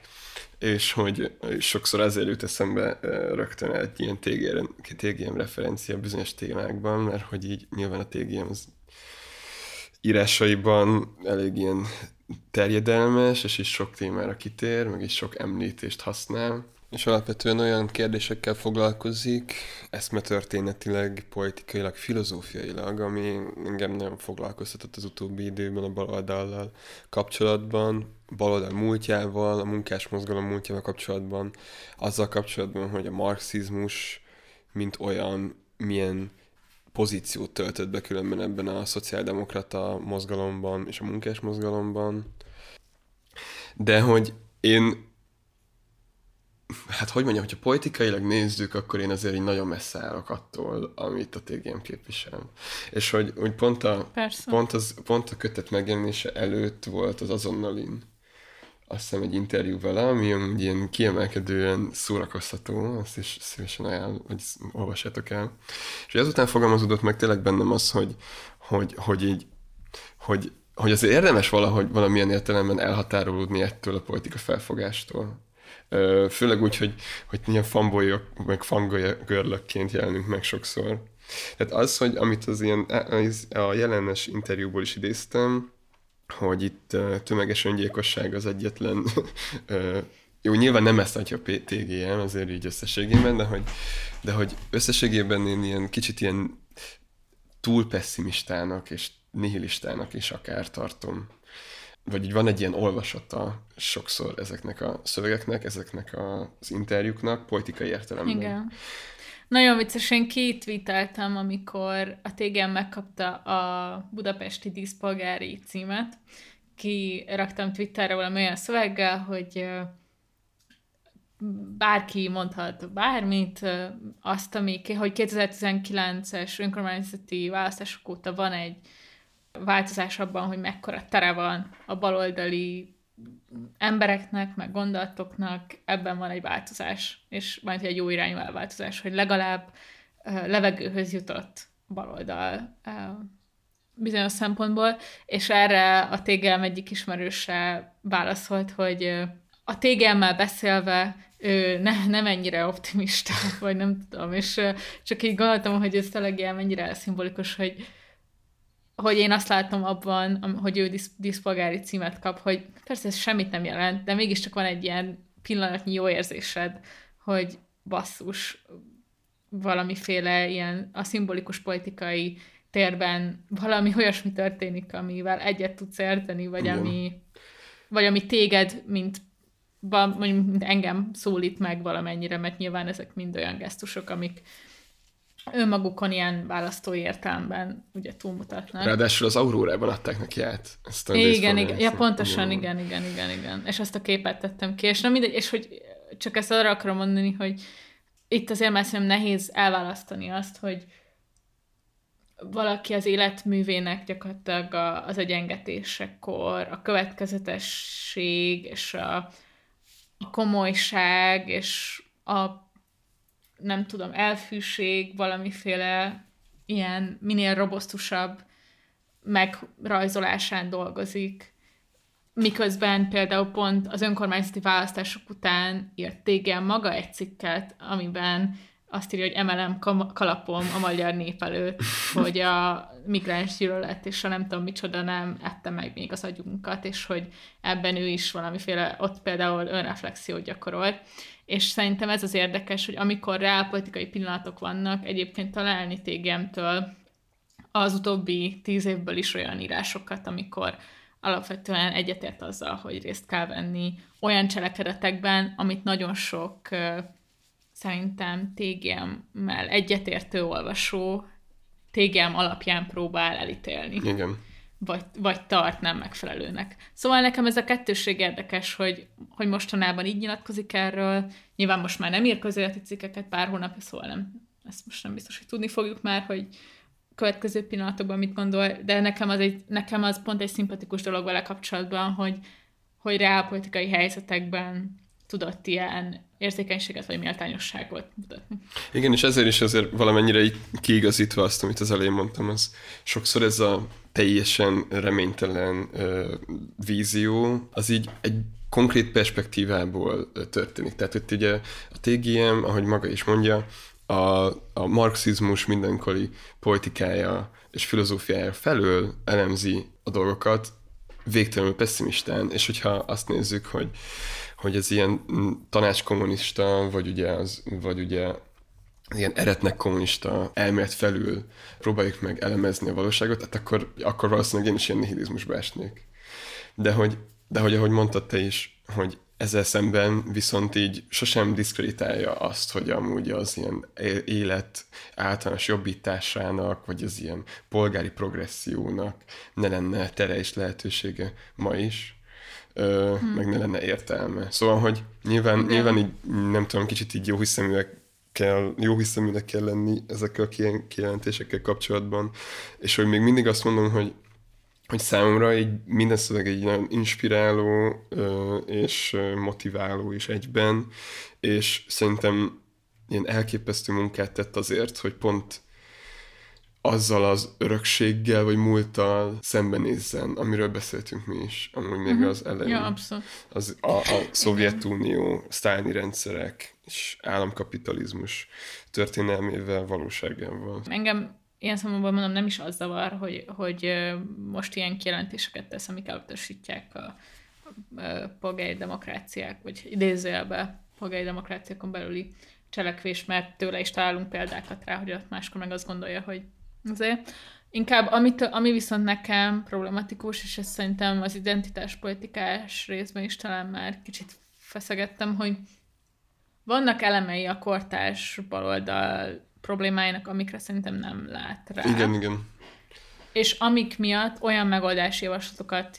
[SPEAKER 1] és hogy sokszor azért jut eszembe rögtön egy ilyen TGM, TGM referencia bizonyos témákban, mert hogy így nyilván a TGM az írásaiban elég ilyen terjedelmes, és is sok témára kitér, meg is sok említést használ, és alapvetően olyan kérdésekkel foglalkozik, eszmetörténetileg, politikailag, filozófiailag, ami engem nagyon foglalkoztatott az utóbbi időben a baloldallal kapcsolatban, baloldal múltjával, a munkás mozgalom múltjával kapcsolatban, azzal kapcsolatban, hogy a marxizmus, mint olyan, milyen pozíciót töltött be különben ebben a szociáldemokrata mozgalomban és a munkás mozgalomban. De hogy én, hát hogy mondjam, hogyha politikailag nézzük, akkor én azért így nagyon messze állok attól, amit a TGM képvisel. És hogy, hogy pont, a, pont, az, pont a kötet megjelenése előtt volt az azonnalin azt hiszem egy interjú vele, ami amúgy ilyen kiemelkedően szórakoztató, azt is szívesen ajánl, hogy olvassátok el. És ezután fogalmazódott meg tényleg bennem az, hogy, hogy, hogy így, hogy, hogy azért érdemes valahogy valamilyen értelemben elhatárolódni ettől a politika felfogástól. Főleg úgy, hogy, hogy ilyen fanbolyok, meg fangörlökként jelenünk meg sokszor. Tehát az, hogy amit az ilyen a jelenes interjúból is idéztem, hogy itt tömeges öngyilkosság az egyetlen jó, nyilván nem ezt adja a TGM, azért így összességében, de hogy, de hogy összességében én ilyen kicsit ilyen túl pessimistának és nihilistának is akár tartom. Vagy így van egy ilyen olvasata sokszor ezeknek a szövegeknek, ezeknek az interjúknak, politikai értelemben.
[SPEAKER 2] Igen. Nagyon vicces, én kétvíteltem, amikor a TGM megkapta a budapesti díszpolgári címet. Ki raktam Twitterre valami olyan szöveggel, hogy bárki mondhat bármit, azt, ami, hogy 2019-es önkormányzati választások óta van egy változás abban, hogy mekkora tere van a baloldali embereknek, meg gondolatoknak ebben van egy változás, és majd egy jó irányú elváltozás, hogy legalább levegőhöz jutott baloldal bizonyos szempontból, és erre a TGM egyik ismerőse válaszolt, hogy a TGM-mel beszélve ő ne, nem ennyire optimista, *laughs* vagy nem tudom, és csak így gondoltam, hogy ez tényleg ilyen mennyire szimbolikus, hogy hogy én azt látom abban, hogy ő disz, diszpolgári címet kap, hogy persze ez semmit nem jelent, de mégiscsak van egy ilyen pillanatnyi jó érzésed, hogy basszus, valamiféle ilyen a szimbolikus politikai térben valami olyasmi történik, amivel egyet tudsz érteni, vagy ami, vagy ami téged, mint, mondjuk, mint engem szólít meg valamennyire, mert nyilván ezek mind olyan gesztusok, amik, önmagukon ilyen választói értelemben ugye túlmutatnak.
[SPEAKER 1] Ráadásul az Aurórában adták neki át.
[SPEAKER 2] Ezt a igen, igen, ja, pontosan, igen, igen, igen, igen. És azt a képet tettem ki, és nem mindegy, és hogy csak ezt arra akarom mondani, hogy itt azért már szerintem nehéz elválasztani azt, hogy valaki az életművének gyakorlatilag az egyengetésekor a következetesség és a, a komolyság és a nem tudom, elfűség, valamiféle ilyen minél robosztusabb megrajzolásán dolgozik, miközben például pont az önkormányzati választások után írt TGM maga egy cikket, amiben azt írja, hogy emelem kalapom a magyar nép előtt, hogy a migráns gyűlölet és a nem tudom micsoda nem ette meg még az agyunkat, és hogy ebben ő is valamiféle, ott például önreflexiót gyakorolt. És szerintem ez az érdekes, hogy amikor reálpolitikai pillanatok vannak, egyébként találni TGM-től az utóbbi tíz évből is olyan írásokat, amikor alapvetően egyetért azzal, hogy részt kell venni olyan cselekedetekben, amit nagyon sok szerintem TGM-mel egyetértő olvasó TGM alapján próbál elítélni.
[SPEAKER 1] Igen.
[SPEAKER 2] Vagy, vagy tart nem megfelelőnek. Szóval nekem ez a kettőség érdekes, hogy, hogy mostanában így nyilatkozik erről. Nyilván most már nem ír közéleti cikkeket pár hónapja, szóval nem, ezt most nem biztos, hogy tudni fogjuk már, hogy következő pillanatokban mit gondol, de nekem az, egy, nekem az pont egy szimpatikus dolog vele kapcsolatban, hogy, hogy reálpolitikai helyzetekben tudott ilyen érzékenységet vagy méltányosságot mutatni.
[SPEAKER 1] Igen, és ezért is azért valamennyire így kiigazítva azt, amit az elején mondtam, az sokszor ez a teljesen reménytelen ö, vízió, az így egy konkrét perspektívából történik. Tehát itt ugye a TGM, ahogy maga is mondja, a, a marxizmus mindenkori politikája és filozófiája felől elemzi a dolgokat végtelenül pessimistán, és hogyha azt nézzük, hogy, hogy ez ilyen tanácskommunista, vagy ugye, az, vagy ugye ilyen eretnek kommunista elmélet felül próbáljuk meg elemezni a valóságot, hát akkor, akkor valószínűleg én is ilyen nihilizmusba esnék. De hogy, de hogy ahogy mondtad te is, hogy ezzel szemben viszont így sosem diszkreditálja azt, hogy amúgy az ilyen élet általános jobbításának, vagy az ilyen polgári progressziónak ne lenne tere és lehetősége ma is, ö, hmm. meg ne lenne értelme. Szóval, hogy nyilván, ja. nyilván így, nem tudom, kicsit így jó hiszeműek kell, jó hiszeműnek kell lenni ezekkel a kijelentésekkel kapcsolatban, és hogy még mindig azt mondom, hogy hogy számomra egy minden szöveg egy nagyon inspiráló és motiváló is egyben, és szerintem ilyen elképesztő munkát tett azért, hogy pont azzal az örökséggel, vagy múlttal szembenézzen, amiről beszéltünk mi is, amúgy még uh-huh. az elején.
[SPEAKER 2] Ja, abszolút.
[SPEAKER 1] Az, a, a Szovjetunió, sztálni rendszerek és államkapitalizmus történelmével, valóságával.
[SPEAKER 2] Engem ilyen számomban mondom, nem is az zavar, hogy, hogy most ilyen kijelentéseket tesz, amik elutasítják a, a polgári demokráciák, vagy idézőjelbe polgári demokráciákon belüli cselekvés, mert tőle is találunk példákat rá, hogy ott máskor meg azt gondolja, hogy azért. Inkább, amit, ami viszont nekem problematikus, és ezt szerintem az identitáspolitikás részben is talán már kicsit feszegettem, hogy vannak elemei a kortárs baloldal problémáinak, amikre szerintem nem lát rá.
[SPEAKER 1] Igen, igen.
[SPEAKER 2] És amik miatt olyan megoldási javaslatokat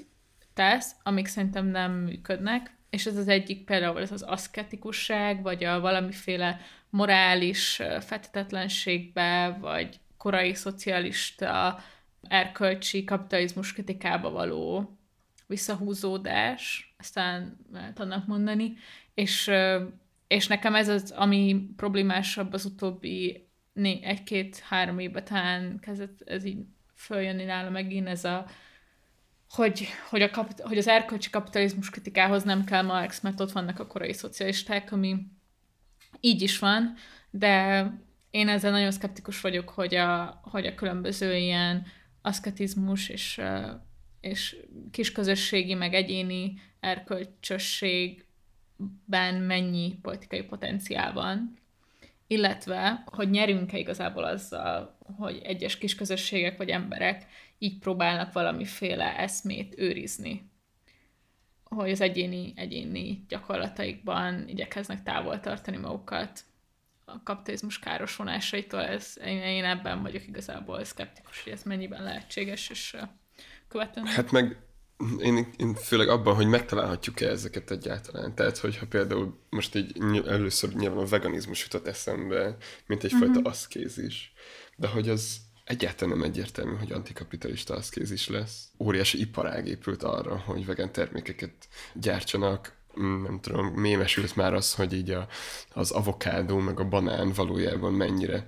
[SPEAKER 2] tesz, amik szerintem nem működnek, és ez az egyik például ez az aszketikusság, vagy a valamiféle morális fetetetlenségbe, vagy korai szocialista erkölcsi kapitalizmus kritikába való visszahúzódás, aztán lehet annak mondani, és, és nekem ez az, ami problémásabb az utóbbi egy-két-három évben talán kezdett ez így följönni nála megint ez a hogy, hogy, a kapit- hogy az erkölcsi kapitalizmus kritikához nem kell Marx, mert ott vannak a korai szocialisták, ami így is van, de én ezzel nagyon szkeptikus vagyok, hogy a, hogy a különböző ilyen aszketizmus és, és kisközösségi, meg egyéni erkölcsösségben mennyi politikai potenciál van. Illetve, hogy nyerünk-e igazából azzal, hogy egyes kisközösségek vagy emberek így próbálnak valamiféle eszmét őrizni, hogy az egyéni, egyéni gyakorlataikban igyekeznek távol tartani magukat a kapitalizmus káros vonásaitól, ez, én, én ebben vagyok igazából szkeptikus, hogy ez mennyiben lehetséges és követendő.
[SPEAKER 1] Hát meg én, én főleg abban, hogy megtalálhatjuk-e ezeket egyáltalán. Tehát, hogyha például most így először nyilván a veganizmus jutott eszembe, mint egyfajta uh-huh. aszkézis, de hogy az egyáltalán nem egyértelmű, hogy antikapitalista aszkézis lesz. Óriási iparág épült arra, hogy vegan termékeket gyártsanak, nem tudom, mémesült már az, hogy így a, az avokádó meg a banán valójában mennyire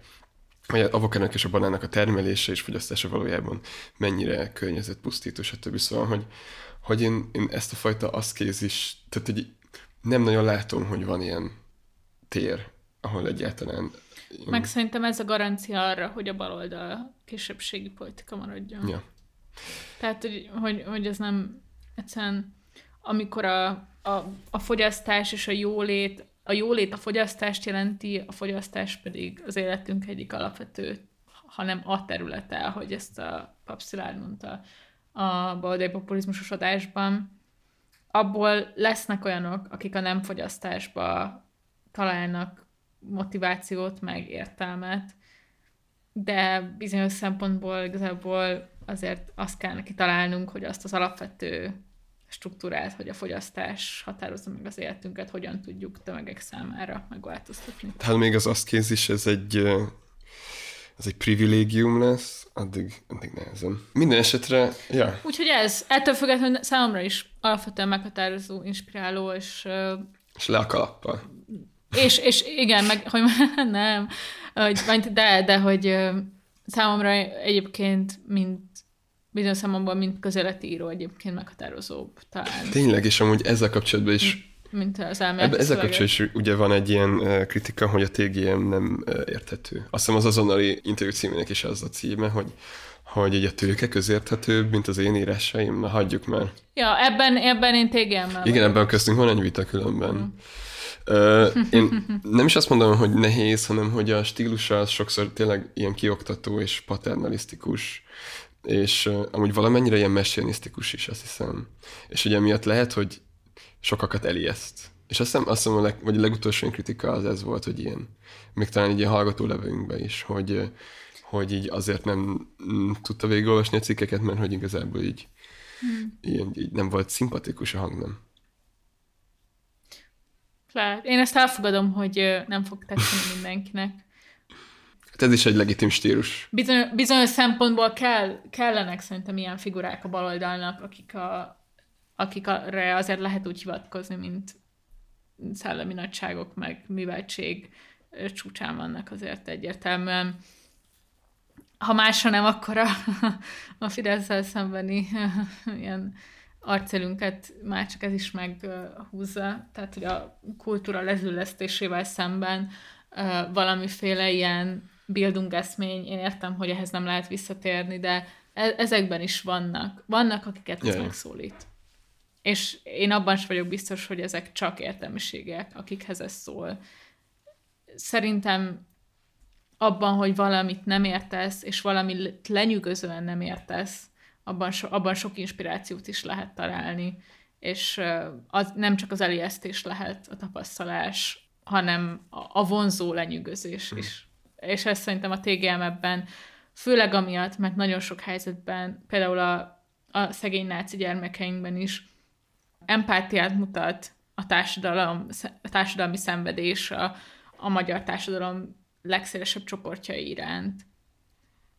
[SPEAKER 1] vagy az avokádnak és a banánnak a termelése és fogyasztása valójában mennyire környezetpusztító, stb. Szóval, hogy, hogy én, én ezt a fajta aszkézis, tehát egy, nem nagyon látom, hogy van ilyen tér ahol egyáltalán...
[SPEAKER 2] Meg szerintem ez a garancia arra, hogy a baloldal kisebbségi politika maradjon.
[SPEAKER 1] Ja.
[SPEAKER 2] Tehát, hogy, hogy, hogy ez nem egyszerűen, amikor a, a, a fogyasztás és a jólét, a jólét a fogyasztást jelenti, a fogyasztás pedig az életünk egyik alapvető, hanem a területe, hogy ezt a Papszilárd mondta a baloldali populizmusos adásban, abból lesznek olyanok, akik a nem fogyasztásba találnak motivációt, meg értelmet, de bizonyos szempontból igazából azért azt kell neki találnunk, hogy azt az alapvető struktúrát, hogy a fogyasztás határozza meg az életünket, hogyan tudjuk tömegek számára megváltoztatni.
[SPEAKER 1] Hát még az azt is, ez egy, ez egy privilégium lesz, addig, addig nehezen. Minden esetre, ja.
[SPEAKER 2] Úgyhogy ez, ettől függetlenül számomra is alapvetően meghatározó, inspiráló, és...
[SPEAKER 1] És le a kalappal.
[SPEAKER 2] És, és igen, meg, hogy *laughs* nem, hogy, de, de hogy számomra egyébként, mint bizonyos számomban, mint közéleti író egyébként meghatározóbb talán.
[SPEAKER 1] Tényleg, és amúgy ezzel kapcsolatban is
[SPEAKER 2] mint az
[SPEAKER 1] elméleti Ezzel kapcsolatban is ugye van egy ilyen kritika, hogy a TGM nem érthető. Azt hiszem az azonnali interjú címének is az a címe, hogy hogy egy a tőke közérthetőbb, mint az én írásaim, na hagyjuk már.
[SPEAKER 2] Ja, ebben, ebben én tgm
[SPEAKER 1] Igen, ebben köztünk van egy vita különben. Mm. Uh, én nem is azt mondom, hogy nehéz, hanem hogy a stílusa az sokszor tényleg ilyen kioktató és paternalisztikus, és uh, amúgy valamennyire ilyen messianisztikus is, azt hiszem. És ugye miatt lehet, hogy sokakat elijeszt. És azt hiszem, azt hiszem a leg, vagy a legutolsó kritika az ez volt, hogy ilyen, még talán így ilyen hallgató levőnkben is, hogy, hogy így azért nem mm, tudta végigolvasni a cikkeket, mert hogy igazából így, hmm. ilyen, így nem volt szimpatikus a hangnem.
[SPEAKER 2] Lehet. Én ezt elfogadom, hogy nem fog tetszeni mindenkinek.
[SPEAKER 1] Hát ez is egy legitim stílus.
[SPEAKER 2] Bizony, bizonyos szempontból kell, kellenek szerintem ilyen figurák a baloldalnak, akik a, akikre azért lehet úgy hivatkozni, mint szellemi nagyságok, meg műveltség csúcsán vannak azért egyértelműen. Ha másra nem, akkor a, *laughs* a fidesz szembeni *laughs* ilyen arcélünket már csak ez is meghúzza, tehát hogy a kultúra lezüllesztésével szemben valamiféle ilyen bildungeszmény, én értem, hogy ehhez nem lehet visszatérni, de e-, ezekben is vannak. Vannak, akiket ez megszólít. És én abban sem vagyok biztos, hogy ezek csak értelmiségek, akikhez ez szól. Szerintem abban, hogy valamit nem értesz, és valamit lenyűgözően nem értesz, abban, so, abban sok inspirációt is lehet találni, és az nem csak az elijesztés lehet a tapasztalás, hanem a, a vonzó lenyűgözés hmm. is. És ezt szerintem a TGM ebben, főleg amiatt, mert nagyon sok helyzetben, például a, a szegény náci gyermekeinkben is empátiát mutat a társadalom, a társadalmi szenvedés a, a magyar társadalom legszélesebb csoportjai iránt.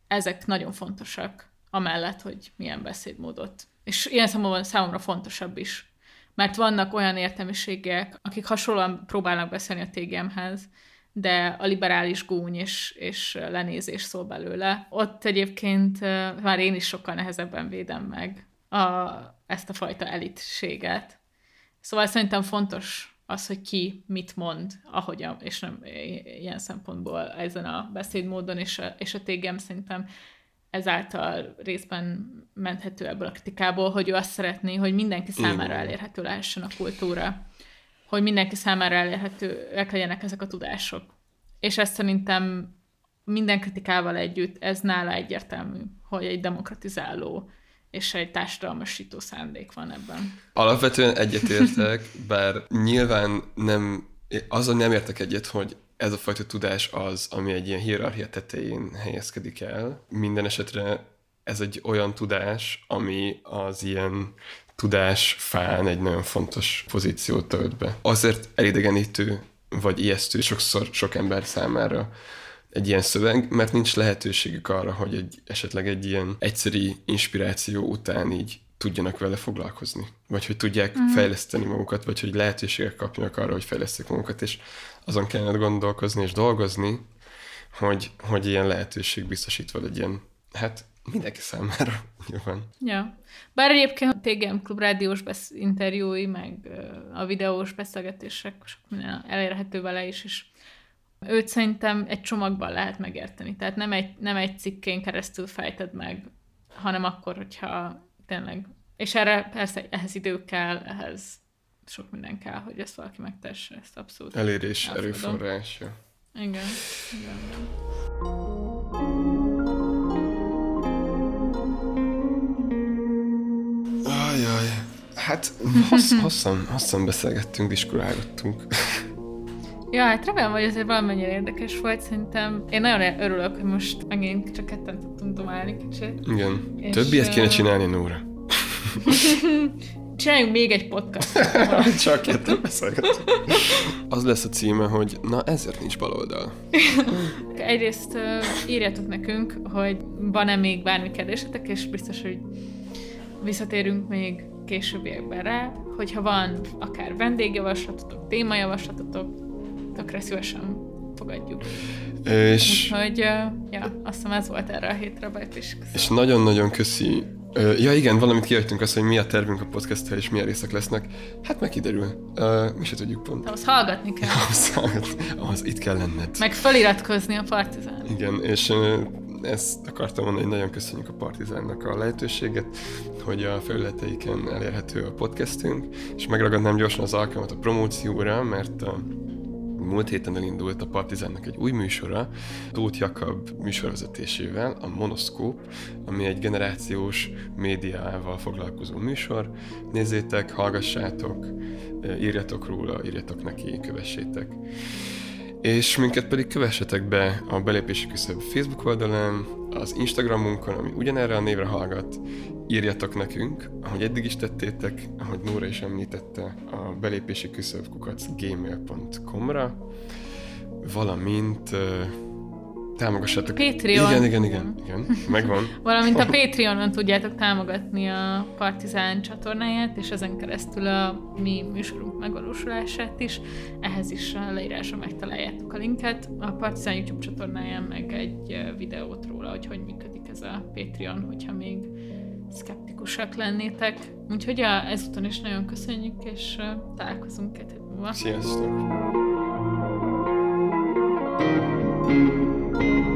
[SPEAKER 2] Ezek nagyon fontosak amellett, hogy milyen beszédmódot. És ilyen számomra, számomra fontosabb is. Mert vannak olyan értelmiségek, akik hasonlóan próbálnak beszélni a TGM-hez, de a liberális gúny és, és lenézés szól belőle. Ott egyébként már én is sokkal nehezebben védem meg a, ezt a fajta elitséget. Szóval szerintem fontos az, hogy ki mit mond, ahogyan, és nem ilyen szempontból ezen a beszédmódon, és a, és a TGM szerintem ezáltal részben menthető ebből a kritikából, hogy ő azt szeretné, hogy mindenki számára elérhető lehessen a kultúra, hogy mindenki számára elérhetőek legyenek ezek a tudások. És ezt szerintem minden kritikával együtt ez nála egyértelmű, hogy egy demokratizáló és egy társadalmasító szándék van ebben.
[SPEAKER 1] Alapvetően egyetértek, bár nyilván nem, azon nem értek egyet, hogy ez a fajta tudás az, ami egy ilyen hierarchia tetején helyezkedik el. Minden esetre ez egy olyan tudás, ami az ilyen tudás fán egy nagyon fontos pozíciót tölt be. Azért elidegenítő vagy ijesztő sokszor sok ember számára egy ilyen szöveg, mert nincs lehetőségük arra, hogy egy, esetleg egy ilyen egyszeri inspiráció után így tudjanak vele foglalkozni, vagy hogy tudják uh-huh. fejleszteni magukat, vagy hogy lehetőségek kapjanak arra, hogy fejlesztik magukat, és azon kellene gondolkozni és dolgozni, hogy, hogy ilyen lehetőség biztosítva legyen. Hát mindenki számára *laughs* nyilván.
[SPEAKER 2] Ja. Bár egyébként a TGM Klub rádiós besz- interjúi, meg a videós beszélgetések sok minden elérhető vele is, és Őt szerintem egy csomagban lehet megérteni. Tehát nem egy, nem egy cikkén keresztül fejted meg, hanem akkor, hogyha tényleg... És erre persze ehhez idő kell, ehhez sok minden kell, hogy ezt valaki megtesse, ezt abszolút.
[SPEAKER 1] Elérés,
[SPEAKER 2] elfogadom.
[SPEAKER 1] erőforrás. Ja.
[SPEAKER 2] Igen, igen, igen.
[SPEAKER 1] Hát hossz, *laughs* hosszan, hosszan beszélgettünk, diskurálgattunk.
[SPEAKER 2] Ja, hát remélem, hogy azért valamennyire érdekes volt, szerintem. Én nagyon örülök, hogy most megint csak ketten tudtunk domálni kicsit.
[SPEAKER 1] Igen.
[SPEAKER 2] És,
[SPEAKER 1] Többiet kéne
[SPEAKER 2] ö,
[SPEAKER 1] csinálni, Nóra. *laughs*
[SPEAKER 2] Csináljunk még egy podcast. *laughs*
[SPEAKER 1] Csak ketten beszélgetünk. Az lesz a címe, hogy na ezért nincs baloldal.
[SPEAKER 2] Egyrészt írjátok nekünk, hogy van-e még bármi kérdésetek, és biztos, hogy visszatérünk még későbbiekben rá, hogyha van akár vendégjavaslatotok, témajavaslatotok, tökre szívesen fogadjuk.
[SPEAKER 1] És,
[SPEAKER 2] Úgyhogy, ja, azt hiszem ez volt erre a hétre a Bajpis.
[SPEAKER 1] és nagyon-nagyon köszi. Ja igen, valamit kijöttünk azt, hogy mi a tervünk a podcast és milyen részek lesznek. Hát meg kiderül. Ö, Mi se tudjuk pont.
[SPEAKER 2] Ahhoz hallgatni kell.
[SPEAKER 1] Ahhoz, ahhoz itt kell lenned.
[SPEAKER 2] Meg feliratkozni a Partizán.
[SPEAKER 1] Igen, és ezt akartam mondani, hogy nagyon köszönjük a Partizánnak a lehetőséget, hogy a felületeiken elérhető a podcastünk, és megragadnám gyorsan az alkalmat a promócióra, mert a múlt héten elindult a Partizánnak egy új műsora, Tóth Jakab műsorvezetésével, a Monoszkóp, ami egy generációs médiával foglalkozó műsor. Nézzétek, hallgassátok, írjatok róla, írjatok neki, kövessétek. És minket pedig kövessetek be a Belépési Küszöb Facebook oldalán, az Instagramunkon, ami ugyanerre a névre hallgat, írjatok nekünk, ahogy eddig is tettétek, ahogy Nóra is említette, a belépési küszöb kukac gmail.com-ra, valamint támogassátok.
[SPEAKER 2] Patreon.
[SPEAKER 1] Igen, igen, igen, igen, megvan. *laughs*
[SPEAKER 2] Valamint a *laughs* Patreonon tudjátok támogatni a Partizán csatornáját, és ezen keresztül a mi műsorunk megvalósulását is. Ehhez is a leírásra megtaláljátok a linket. A Partizán YouTube csatornáján meg egy videót róla, hogy hogy működik ez a Patreon, hogyha még szkeptikusak lennétek. Úgyhogy ja, ezúton is nagyon köszönjük, és találkozunk két hét múlva.
[SPEAKER 1] Sziasztok! Thank you.